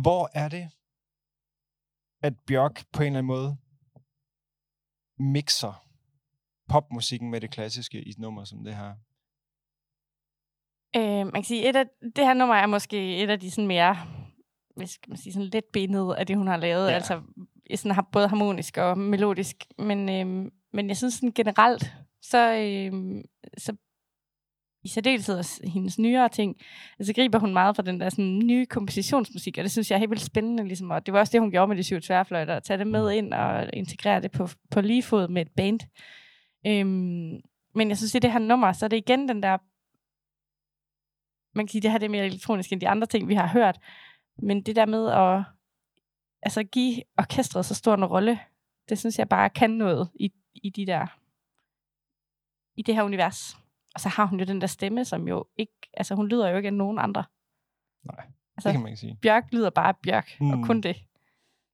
Hvor er det, at Bjørk på en eller anden måde mixer popmusikken med det klassiske i et nummer som det her? Øh, man kan sige, et af, det her nummer er måske et af de sådan mere, hvad skal man sige, sådan lidt benede af det, hun har lavet. Ja. Altså, sådan har både harmonisk og melodisk. Men, øh, men jeg synes sådan generelt, så, øh, så i særdeleshed også hendes nyere ting, altså griber hun meget fra den der sådan, nye kompositionsmusik, og det synes jeg er helt vildt spændende. Ligesom, og det var også det, hun gjorde med de syv tværfløjter, at tage det med ind og integrere det på, på lige fod med et band. Øhm, men jeg synes, i det her nummer, så er det igen den der man kan sige, det her det er mere elektronisk end de andre ting, vi har hørt. Men det der med at altså, give orkestret så stor en rolle, det synes jeg bare kan noget i, i de der i det her univers. Og så har hun jo den der stemme, som jo ikke, altså hun lyder jo ikke af nogen andre. Nej, Altså, det kan man ikke sige. Bjørk lyder bare Bjørk, mm. Og kun det.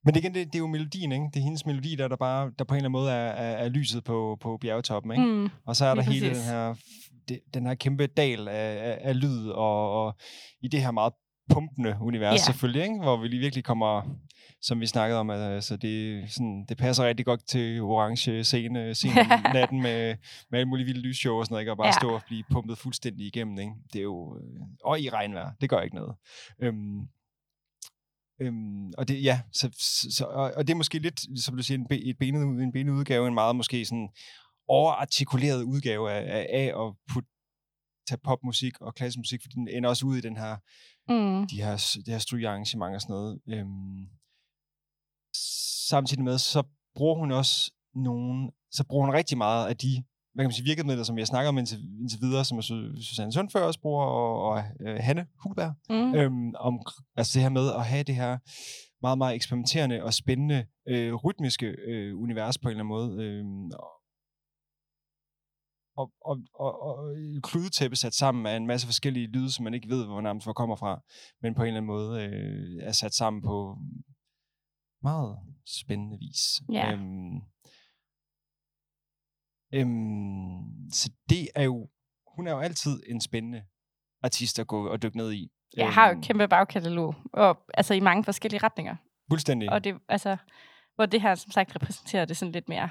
Men det, igen, det, det er jo melodien, ikke? Det er hendes melodi, der, der bare der på en eller anden måde er, er, er lyset på, på bjergetoppen, ikke? Mm. Og så er der hele den præcis. her, det, den her kæmpe dal af, af, af lyd, og, og i det her meget pumpende univers Ja. selvfølgelig, ikke? hvor vi lige virkelig kommer, som vi snakkede om, altså det, sådan, det passer rigtig godt til orange scene, scene natten med, med alle mulige vilde lysshow og sådan noget, ikke? og bare Ja. stå og blive pumpet fuldstændig igennem. Ikke? Det er jo, øh, og i regnvejr, det gør ikke noget. Øhm, Øhm, og det, ja, så, så, og, og det er måske lidt, som du siger, en, et benet, ud- en benet udgave, en meget måske sådan overartikuleret udgave af, af, af at putte, tage popmusik og klassisk musik, fordi den ender også ud i den her, Mm. de her, det her strygearrangement og sådan noget. Øhm, samtidig med, så bruger hun også nogle, så bruger hun rigtig meget af de hvad kan man sige, virkemidler, som vi har snakket om indtil, indtil videre, som Su- Susanne Sundfør også bruger, og, og øh, Hanne Hulberg, Mm. øhm, om altså det her med at have det her meget, meget eksperimenterende og spændende øh, rytmiske øh, univers på en eller anden måde. Øh, og, og, og, og et kludetæppe sat sammen af en masse forskellige lyde, som man ikke ved, hvor nærmest hvor kommer fra, men på en eller anden måde øh, er sat sammen på meget spændende vis. Ja. Øhm, øhm, så det er jo, hun er jo altid en spændende artist at gå og dykke ned i. Jeg har jo Øhm, et kæmpe bagkatalog, og altså i mange forskellige retninger. Fuldstændig. Og det, altså, hvor det her som sagt repræsenterer det sådan lidt mere.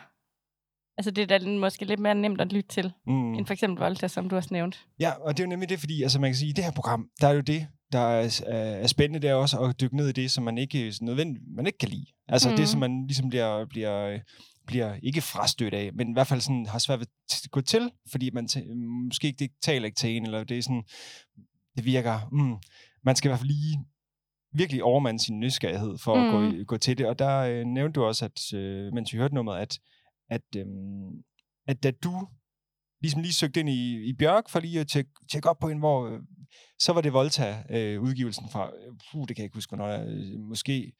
Altså det er da måske lidt mere nemt at lytte til, mm. mm. end for eksempel Volta, som du også nævnt. Ja, og det er jo nemlig det, fordi altså, man kan sige, i det her program, der er jo det, der er, er, spændende, det er også at dykke ned i det, som man ikke nødvendigt, man ikke kan lide. Altså mm. Det, som man ligesom bliver, bliver, bliver ikke frastødt af, men i hvert fald sådan, har svært ved at gå til, fordi man måske ikke det taler ikke til en, eller det er sådan, det virker, mm, man skal i hvert fald lige virkelig overmande sin nysgerrighed for mm. at Mm. gå, i- gå til det. Og der øh, nævnte du også, at øh, mens vi hørte nummeret, at, at, øh, at da du ligesom lige søgte ind i, i Bjørk for lige at tjekke, tjekke op på en, hvor øh, så var det Volta-udgivelsen fra, øh, puh, det kan jeg ikke huske, hvornår, øh, måske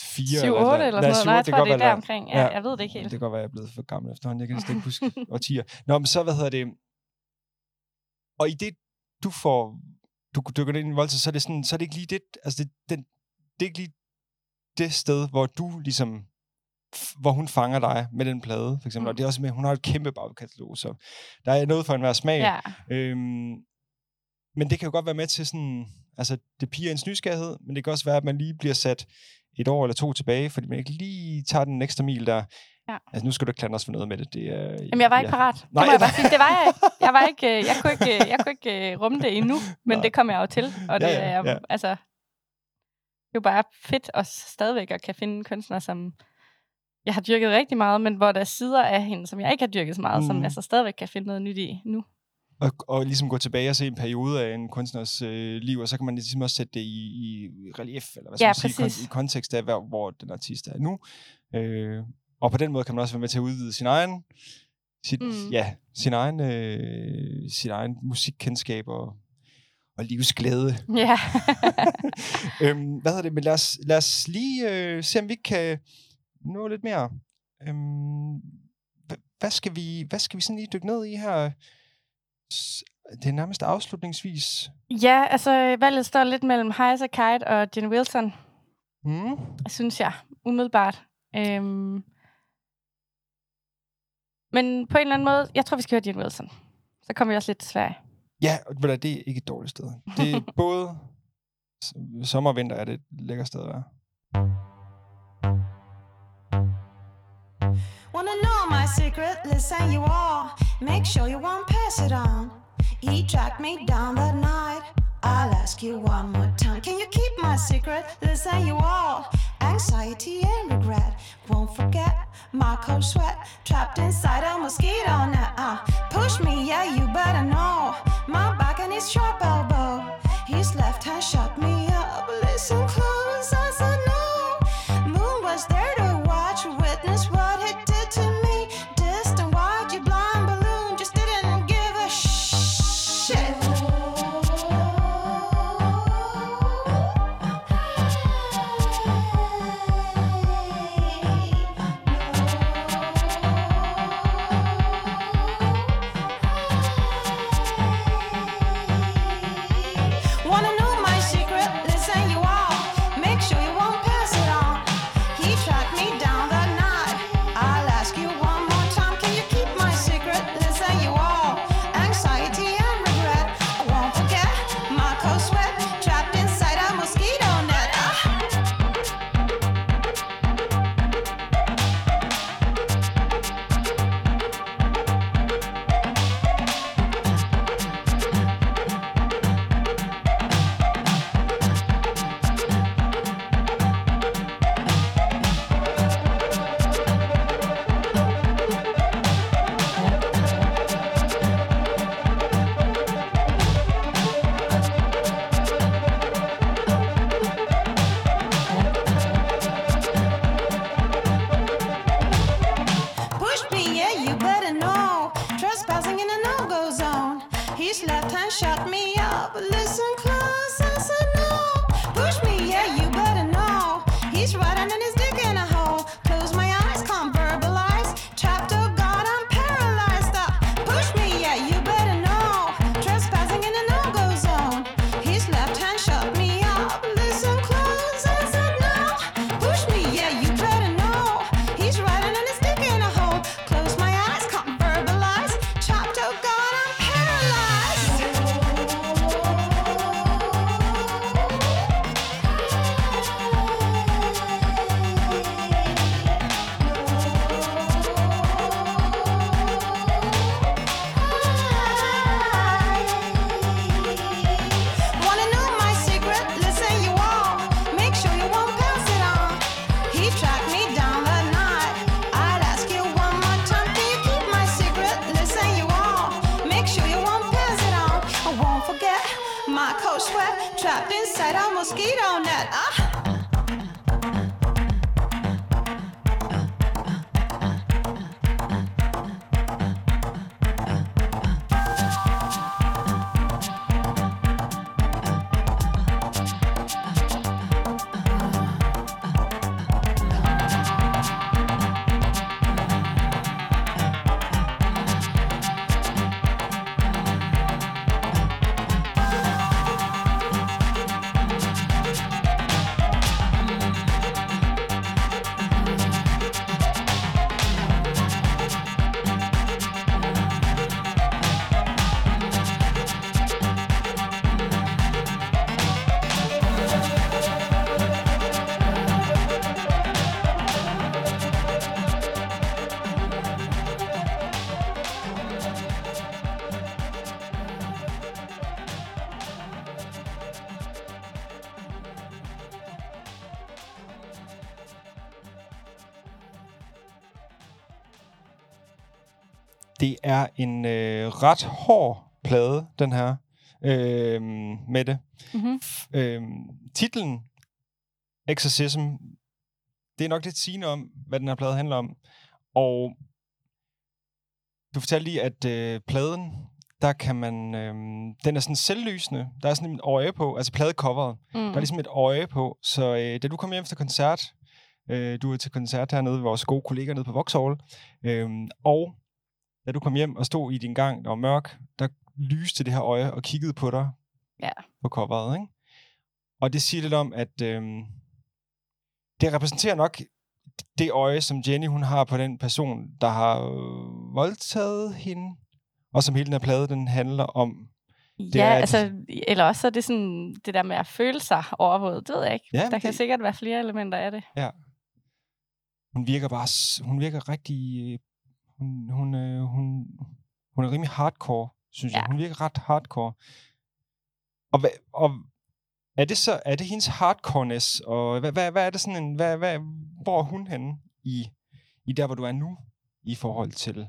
4 7-8 eller sådan noget. Nej, jeg tror, det er der omkring. Ja, jeg ved det ikke helt. Det kan godt være, jeg er blevet for gammel efterhånden. Jeg kan næsten ikke huske årtier. Nå, men så, hvad hedder det? Og i det, du får, du dykker ind i Volta, så er det sådan, så er det ikke lige det, altså det, den, det er ikke lige det sted, hvor du ligesom, hvor hun fanger dig med den plade, for eksempel. Mm. Og det er også med, hun har et kæmpe bagkatalog, så der er noget for enhver smag. Ja, Øhm, men det kan jo godt være med til sådan, altså det piger ens nysgerrighed, men det kan også være, at man lige bliver sat et år eller to tilbage, fordi man ikke lige tager den ekstra mil der. Ja. Altså nu skal du ikke klandre os for noget med det. det er, Jamen, jeg var ikke ja. parat. Det Nej, må jeg bare sige. Det var jeg ikke. Jeg, var ikke, øh, jeg kunne ikke, øh, jeg kunne ikke øh, rumme det endnu, men Nej. det kom jeg jo til. Og det Ja, ja, er ja. altså, det er jo bare fedt at stadigvæk at kan finde en kunstner, som jeg har dyrket rigtig meget, men hvor der er sider af hende, som jeg ikke har dyrket så meget, mm. Som jeg så stadigvæk kan finde noget nyt i nu. Og, og ligesom gå tilbage og se en periode af en kunstners øh, liv, og så kan man ligesom også sætte det i, i relief, eller hvad skal Ja, man sige, præcis. kon- i kontekst af, hvor, hvor den artist er nu. Øh, og på den måde kan man også være med til at udvide sin egen, sit, mm. Ja, sin egen, øh, sin egen musikkendskab og, og livsglæde. Ja. øhm, hvad hedder det? Men lad os, lad os lige øh, se, om vi kan nå lidt mere. Øhm, hva- hvad, skal vi, hvad skal vi sådan lige dykke ned i her? Det er nærmest afslutningsvis. ja, altså valget står lidt mellem Heiser Kite og Jen Wilson, Mm. synes jeg, umiddelbart. Øhm, men på en eller anden måde, jeg tror, vi skal høre Jen Wilson. Så kommer vi også lidt til Sverige. Ja, det er ikke et dårligt sted. Det er både sommer og vinter er det et lækkert sted at være. Wanna know my secret? Listen, you all. Make sure you won't pass it on. He tracked me down that night. I'll ask you one more time. Can you keep my secret? Listen, you all. Anxiety and regret. Won't forget my cold sweat. Trapped inside a mosquito net. Uh, push me, yeah, you better know. My back and his sharp elbow. His left hand shut me up. Listen close, er en øh, ret hård plade, den her, øh, med det. Mm-hmm. Øh, titlen, Exorcism, det er nok lidt sigende om, hvad den her plade handler om. Og du fortalte lige, at øh, pladen, der kan man... Øh, den er sådan selvlysende. Der er sådan et øje på, altså pladecoveret. Mm. Der er ligesom et øje på. Så øh, da du kom hjem efter koncert, øh, du er til koncert hernede ved vores gode kolleger nede på Vauxhall, øh, og da du kom hjem og stod i din gang, der var mørk, der lyste det her øje og kiggede på dig Ja. på coveret, ikke? Og det siger lidt om, at øh, det repræsenterer nok det øje, som Jenny hun har på den person, der har øh, voldtaget hende, og som hele den her plade, den handler om. Ja, er et- altså, eller også så er det sådan, det der med at føle sig overvåget, det ved jeg ikke. Ja, der men kan det- sikkert være flere elementer af det. Hun virker bare, hun virker rigtig, øh, hun, hun, øh, hun, hun er rimelig hardcore, synes ja. jeg. Hun virker ret hardcore. Og, hvad, og er det så, er det hendes hardcoreness, og hvad, hvad, hvad er det sådan en, hvad, hvad, hvor er hun henne i, i der, hvor du er nu, i forhold til,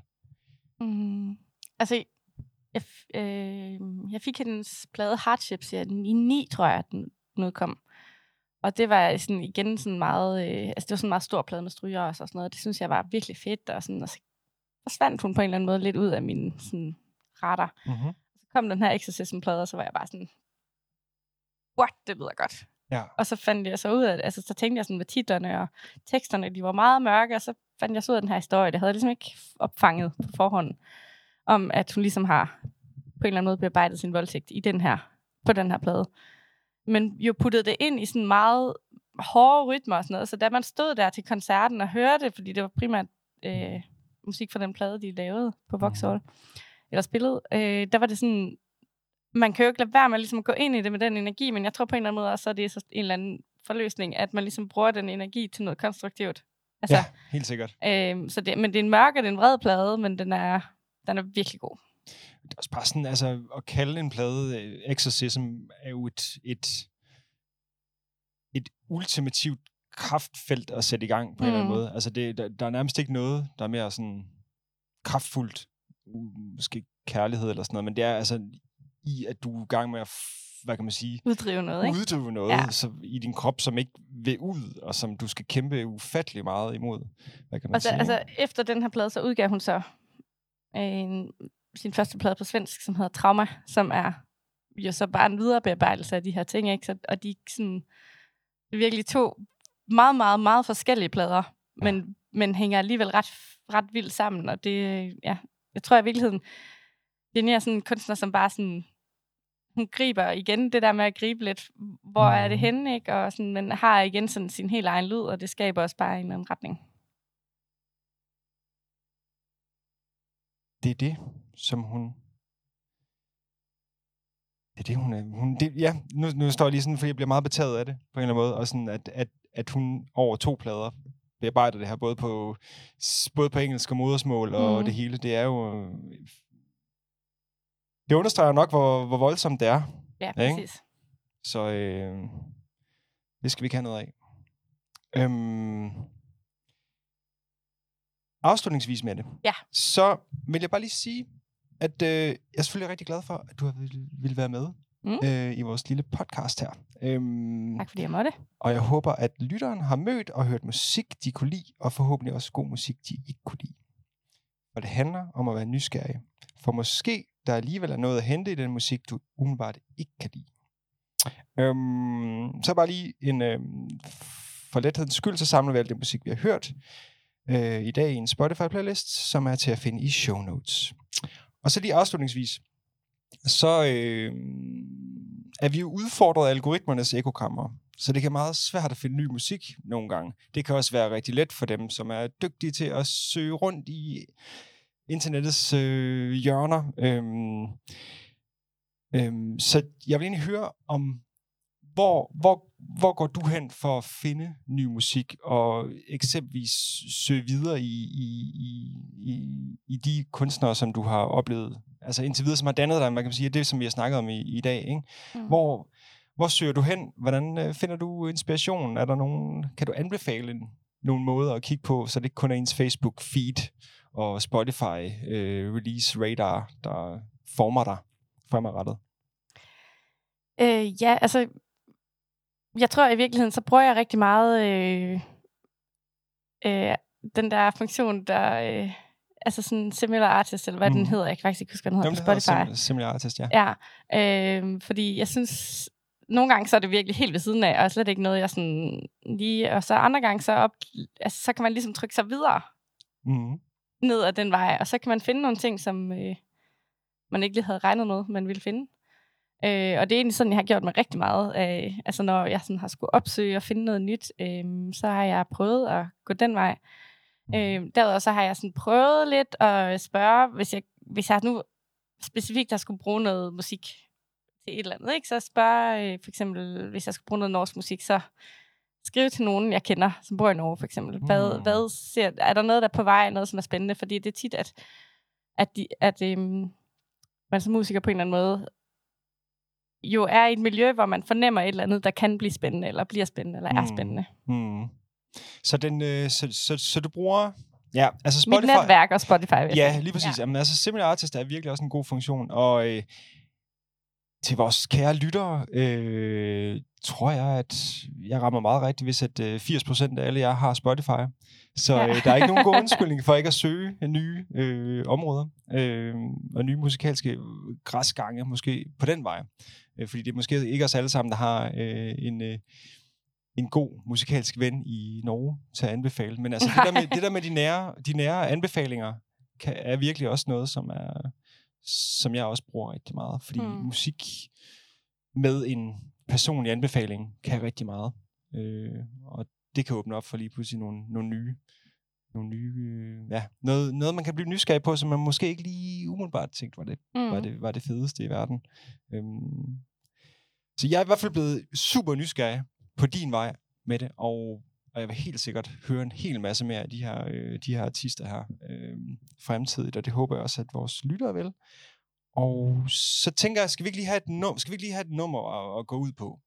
Mm. Altså, jeg, øh, jeg fik hendes plade Hardships ja, i 9, tror jeg, den den udkom. Og det var sådan igen sådan meget, øh, altså det var sådan en meget stor plade med stryger og sådan noget. Det synes jeg var virkelig fedt, og, sådan, og så forsvandt hun på en eller anden måde lidt ud af min sådan, radar. mm-hmm. Så kom den her Exorcism-plade, og så var jeg bare sådan, what, det lyder godt. Ja. Og så fandt jeg så ud af, altså så tænkte jeg sådan med titlerne og teksterne, de var meget mørke, og så fandt jeg så ud af den her historie. Det havde jeg ligesom ikke opfanget på forhånd, om at hun ligesom har på en eller anden måde bearbejdet sin voldtægt i den her, på den her plade. Men jo puttede det ind i sådan meget hårde rytmer og sådan noget, så da man stod der til koncerten og hørte det, fordi det var primært øh, musik fra den plade, de lavede på Vauxhall, eller spillede, øh, der var det sådan, man kan jo ikke lade være med ligesom at gå ind i det med den energi, men jeg tror på en eller anden måde også, at det er så en eller anden forløsning, at man ligesom bruger den energi til noget konstruktivt. Altså, Ja, helt sikkert. Øhm, så det, men det er en mørk og det er en vred plade, men den er, den er virkelig god. Det er også bare sådan, altså, at kalde en plade øh, Exorcism er jo et, et, et ultimativt kraftfelt at sætte i gang på mm. en eller anden Mm. måde. Altså, det, der, der er nærmest ikke noget, der er mere sådan kraftfuldt, u- måske kærlighed eller sådan noget, men det er altså i, at du er i gang med at, hvad kan man sige, Uddrive noget, ikke? uddrive noget Ja. så, i din krop, som ikke vil ud, og som du skal kæmpe ufattelig meget imod. Hvad kan man Og så, sige? altså, efter den her plade, så udgav hun så en, sin første plade på svensk, som hedder Trauma, som er jo så bare en viderebearbejdelse af de her ting, ikke? Så, og de sådan, virkelig to meget, meget, meget forskellige plader, ja. men, men hænger alligevel ret, ret vildt sammen, og det, ja, jeg tror i virkeligheden, det er sådan en kunstner, som bare sådan, hun griber igen det der med at gribe lidt, hvor er det Mhm. henne, ikke? Og sådan, men har igen sådan sin helt egen lyd, og det skaber også bare en eller anden retning. det er det, som hun... Det er det, hun er... Hun, det, ja, nu, nu står jeg lige sådan, fordi jeg bliver meget betaget af det, på en eller anden måde, og sådan, at, at, at hun over to plader bearbejder det her, både på, både på engelsk og modersmål, og Mhm. det hele, det er jo... øh, Det understreger nok, hvor, hvor voldsomt det er. Ja, ikke? præcis. Så øh, det skal vi ikke have noget af. Øhm, afslutningsvis med det, Ja. så vil jeg bare lige sige, at øh, jeg er selvfølgelig rigtig glad for, at du har vil, vil være med Mm. øh, i vores lille podcast her. Øhm, Tak fordi jeg måtte. og jeg håber, at lytteren har mødt og hørt musik, de kunne lide, og forhåbentlig også god musik, de ikke kunne lide. Og det handler om at være nysgerrig. For måske der alligevel er noget at hente i den musik, du umiddelbart ikke kan lide. Øhm, så bare lige en øhm, for lethedens skyld, så samler vi alt det musik, vi har hørt øh, i dag i en Spotify-playlist, som er til at finde i show notes. Og så lige afslutningsvis, så øh, er vi jo udfordret af algoritmernes ekokammer. Så det kan være meget svært at finde ny musik nogle gange. Det kan også være rigtig let for dem, som er dygtige til at søge rundt i internettets øh, hjørner. Øhm, øhm, så jeg vil egentlig høre om, hvor, hvor, hvor går du hen for at finde ny musik, og eksempelvis søge videre i, i, i, i, i de kunstnere, som du har oplevet, altså indtil videre, som har dannet dig, man kan sige, det som vi har snakket om i, i dag, ikke? Mm. Hvor, hvor søger du hen? Hvordan øh, finder du inspiration? Er der nogen, kan du anbefale nogle måder at kigge på, så det ikke kun er ens Facebook-feed og Spotify øh, release radar, der former dig fremadrettet? Øh, ja, altså, jeg tror i virkeligheden, så bruger jeg rigtig meget øh, øh, den der funktion, der, øh, altså sådan similar artist, eller hvad mm. den hedder, jeg kan faktisk ikke huske, hvad den hedder på Spotify. sim- Similar Artist, ja. Ja, øh, fordi jeg synes, nogle gange så er det virkelig helt ved siden af, og slet ikke noget, jeg sådan lige, og så andre gange så, op, altså, så kan man ligesom trykke sig videre Mm. ned ad den vej, og så kan man finde nogle ting, som øh, man ikke lige havde regnet med, man ville finde. Øh, og det er egentlig sådan, jeg har gjort mig rigtig meget. Øh, altså når jeg sådan har skulle opsøge og finde noget nyt, øh, så har jeg prøvet at gå den vej. Øh, derudover så har jeg sådan prøvet lidt at spørge, hvis jeg, hvis jeg nu specifikt har skulle bruge noget musik til et eller andet, ikke? så spørge øh, for eksempel, hvis jeg skulle bruge noget norsk musik, så skrive til nogen, jeg kender, som bor i Norge for eksempel. Hvad, Mm. hvad ser, er der noget, der er på vej, noget, som er spændende? Fordi det er tit, at, at, de, at øhm, man som musiker på en eller anden måde jo er i et miljø, hvor man fornemmer et eller andet, der kan blive spændende, eller bliver spændende, eller er Mm. spændende. Mm. Så, den, øh, så, så, så du bruger... Ja, altså Mit Spotify... netværk og Spotify. Ja, lige præcis. Ja. Jamen, altså, Similar Artist er virkelig også en god funktion. Og øh, til vores kære lyttere, øh, tror jeg, at jeg rammer meget rigtigt, hvis at øh, 80% af alle jer har Spotify. Så Ja. øh, der er ikke nogen god undskyldning for ikke at søge nye øh, områder øh, og nye musikalske græsgange, måske på den vej. Øh, fordi det er måske ikke os alle sammen, der har øh, en... Øh, en god musikalsk ven i Norge til at anbefale. Men altså, det der med, det der med de, nære, de nære anbefalinger, kan, er virkelig også noget, som er som jeg også bruger rigtig meget. Fordi mm. musik med en personlig anbefaling kan rigtig meget. Øh, og det kan åbne op for lige pludselig nogle, nogle nye, nogle nye øh, ja, noget, noget, man kan blive nysgerrig på, som man måske ikke lige umiddelbart tænkte var det, Mm. var det, var det fedeste i verden. Øhm, så jeg er i hvert fald blevet super nysgerrig på din vej med det, og, og jeg vil helt sikkert høre en hel masse mere af de her, øh, de her artister her øh, fremtidigt, og det håber jeg også, at vores lyttere vil. Og så tænker jeg, skal vi ikke lige have et, num- skal vi ikke lige have et nummer at, at gå ud på?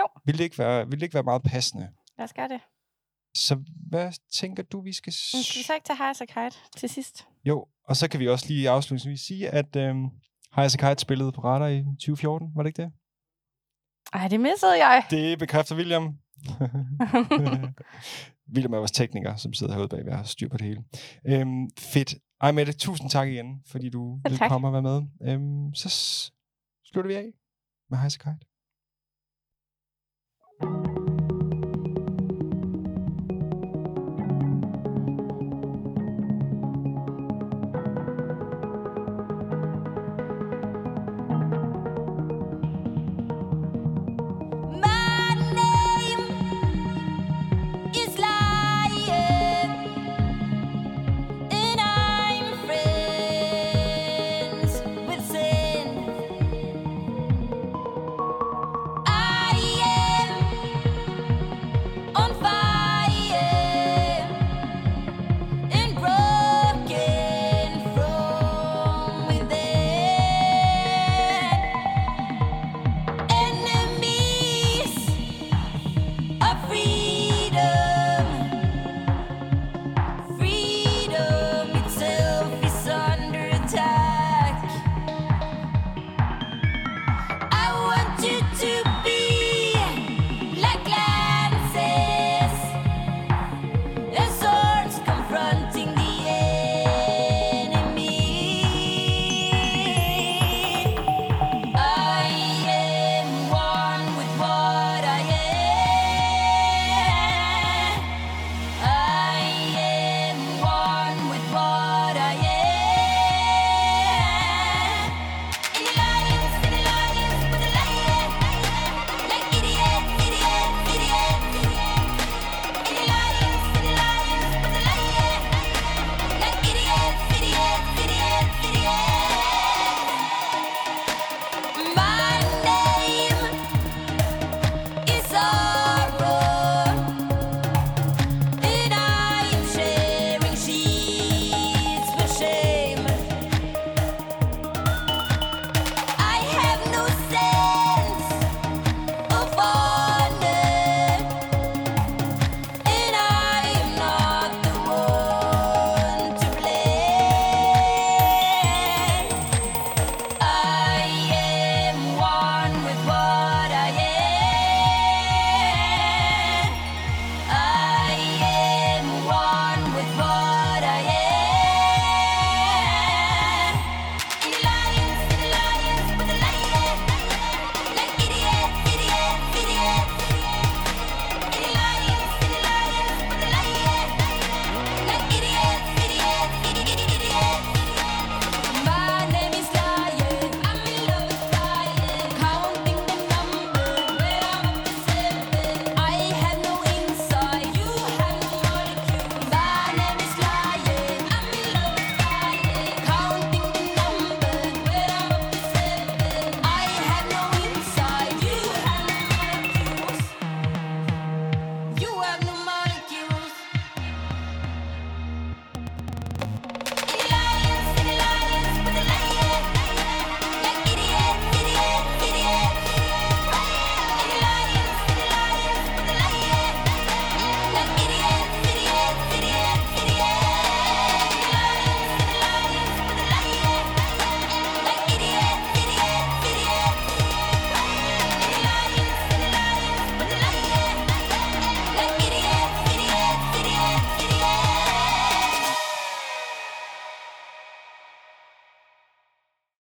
Jo. Vil det, ikke være, vil det ikke være meget passende? Lad os gøre det. Så hvad tænker du, vi skal... Men skal vi så ikke tage Highas og Kite til sidst? Jo, og så kan vi også lige afslutningsvis sige, at øhm, Highas Kite spillede på Radar i 2014, var det ikke det? Ej, det missede jeg. Det bekræfter William. William er vores tekniker, som sidder herude bagved og har styr på det hele. Øhm, fedt. Ej, Mette, tusind tak igen, fordi du Selv vil tak. komme og være med. Øhm, så slutter vi af. med Heise Kite.